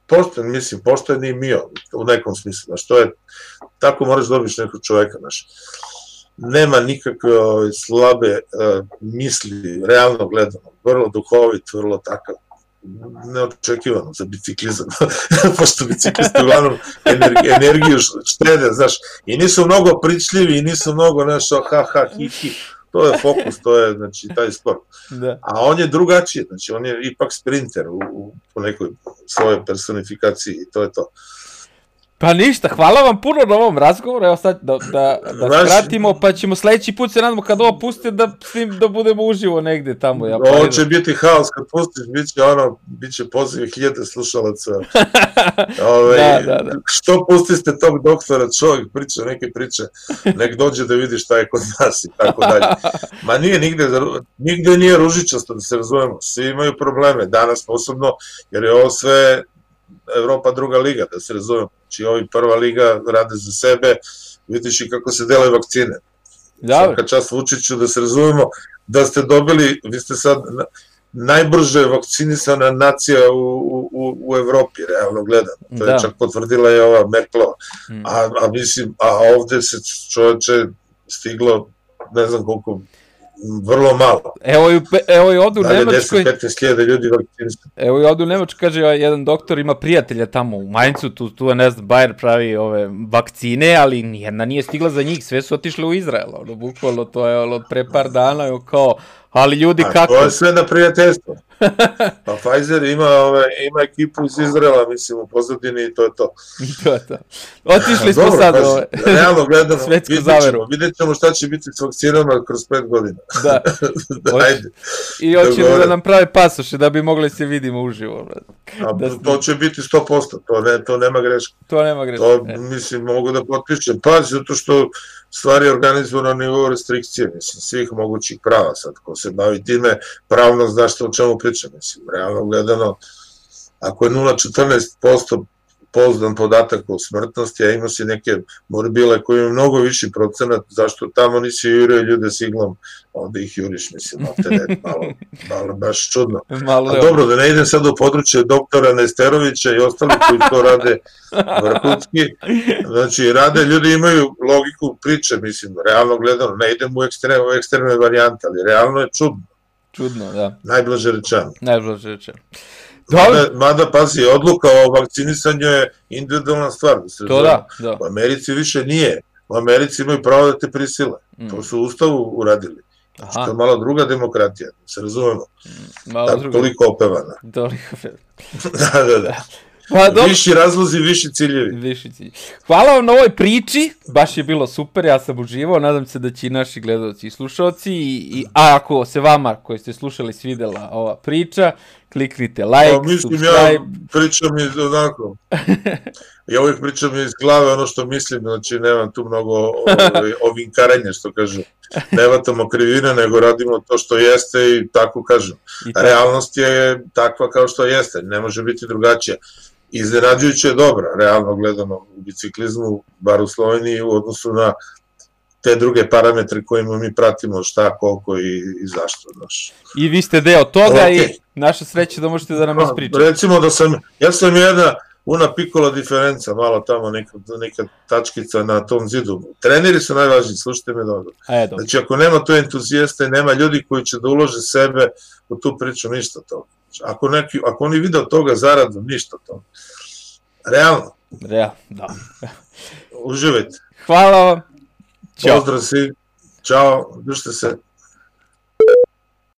pošten, mislim, pošten i mio u nekom smislu, znaš, to je, tako moraš da dobiš nekog čoveka, znaš, nema nikakve ove, slabe uh, misli, realno gledano, vrlo duhovit, vrlo takav, neočekivano za biciklizam, pošto biciklisti uglavnom energiju, energiju štede, znaš, i nisu mnogo pričljivi, i nisu mnogo nešto ha, ha, hi, hi, to je fokus, to je znači, taj sport. Da. A on je drugačiji, znači on je ipak sprinter u, u, u nekoj svojoj personifikaciji i to je to. Pa ništa, hvala vam puno na ovom razgovoru, evo sad da, da, da Znaš, skratimo, pa ćemo sledeći put se nadamo kad ovo pustite da, snim, da budemo uživo negde tamo. Ja, ovo će biti haos kad pustiš, bit će ono, bit će poziv hiljade slušalaca. Ove, da, da, da. Što pustiste tog doktora, čovjek priča neke priče, nek dođe da vidi šta je kod nas i tako dalje. Ma nije nigde, nigde nije ružičasto da se razumemo, svi imaju probleme, danas posebno, jer je ovo sve Evropa druga liga, da se razumemo. Znači, ovi prva liga rade za sebe, vidiš i kako se delaju vakcine. Da. Svaka čast Vučiću, da se razumemo, da ste dobili, vi ste sad najbrže vakcinisana nacija u, u, u Evropi, realno gledano. To da. je čak potvrdila je ova Merklova. Mm. A, a mislim, a ovde se čoveče stiglo, ne znam koliko, vrlo malo. Evo i, evo i ovde u Nemačkoj... 10-15 ljudi vakcinisani. Evo i ovde u Nemačkoj kaže jedan doktor ima prijatelja tamo u Maincu, tu, tu ne znam, Bayer pravi ove vakcine, ali nijedna nije stigla za njih, sve su otišle u Izrael, ono, bukvalno, to je ono, pre par dana, kao, Ali ljudi A, kako... To je sve na prijateljstvo. Pa Pfizer ima, ove, ima ekipu iz Izraela, mislim, u pozadini i to je to. to je to. Otišli smo sad pa, ove... Realno gledano, vidjet ćemo, vidjet ćemo šta će biti s vakcinama kroz pet godina. Da. da ajde. I hoće da, da nam prave pasoše da bi mogli se vidimo uživo. A, da, to će biti 100%, to, ne, to nema greška. To nema greška. To, ne. mislim, mogu da potpišem. Pa, zato što stvari organizuju na nivou restrikcije, mislim, svih mogućih prava sad, ko se bavi time, pravno zna što o čemu priča, mislim, realno gledano, ako je 0,14% pozdan podatak o smrtnosti, a ima si neke morbile koji imaju mnogo viši procenat, zašto tamo nisi jurio ljude s iglom, onda ih juriš, mislim, ne, malo, malo baš čudno. Malo a dobro, da ne idem sad u područje doktora Nesterovića i ostali koji to rade vrhunski, znači, rade, ljudi imaju logiku priče, mislim, realno gledano, ne idem u ekstremne, u ekstremne varijante, ali realno je čudno. Čudno, da. Najblaže rečeno. Najblaže rečeno. Mada, mada, pazi, odluka o vakcinisanju je individualna stvar. Da se to da, da. U Americi više nije. U Americi imaju pravo da te prisile. Mm. To su u Ustavu uradili. Aha. Što je malo druga demokratija, da se razumemo. Mm, malo druga. Toliko opevana. Toliko opevana. da, da, da. Pa, dobro. Viši razlozi, viši ciljevi. Viši ciljevi. Hvala vam na ovoj priči, baš je bilo super, ja sam uživao, nadam se da će i naši gledalci i slušalci, i, i, a ako se vama koji ste slušali svidela ova priča, kliknite like, pa, mislim, subscribe. Ja pričam iz onako, ja uvijek pričam iz glave ono što mislim, znači nemam tu mnogo ovaj, ovinkarenja što kažu. Ne vatamo krivine, nego radimo to što jeste i tako kažem. I tako. Realnost je takva kao što jeste, ne može biti drugačija iznenađujuće je dobra, realno gledano u biciklizmu, bar u Sloveniji, u odnosu na te druge parametre kojima mi pratimo šta, koliko i, i zašto. Znaš. I vi ste deo toga okay. i naša sreća da možete da nam pa, ispričate. Recimo da sam, ja sam jedna una piccola diferenca, malo tamo neka, neka tačkica na tom zidu. Treneri su najvažniji, slušajte me dobro. E, dobro. Znači ako nema tu entuzijasta i nema ljudi koji će da ulože sebe u tu priču, ništa toga. Ako, neki, ako oni vide od toga zaradu, ništa to. Realno. Realno, da. Uživajte. Hvala vam. Чао. Поздрави си. Чао. Вижте се.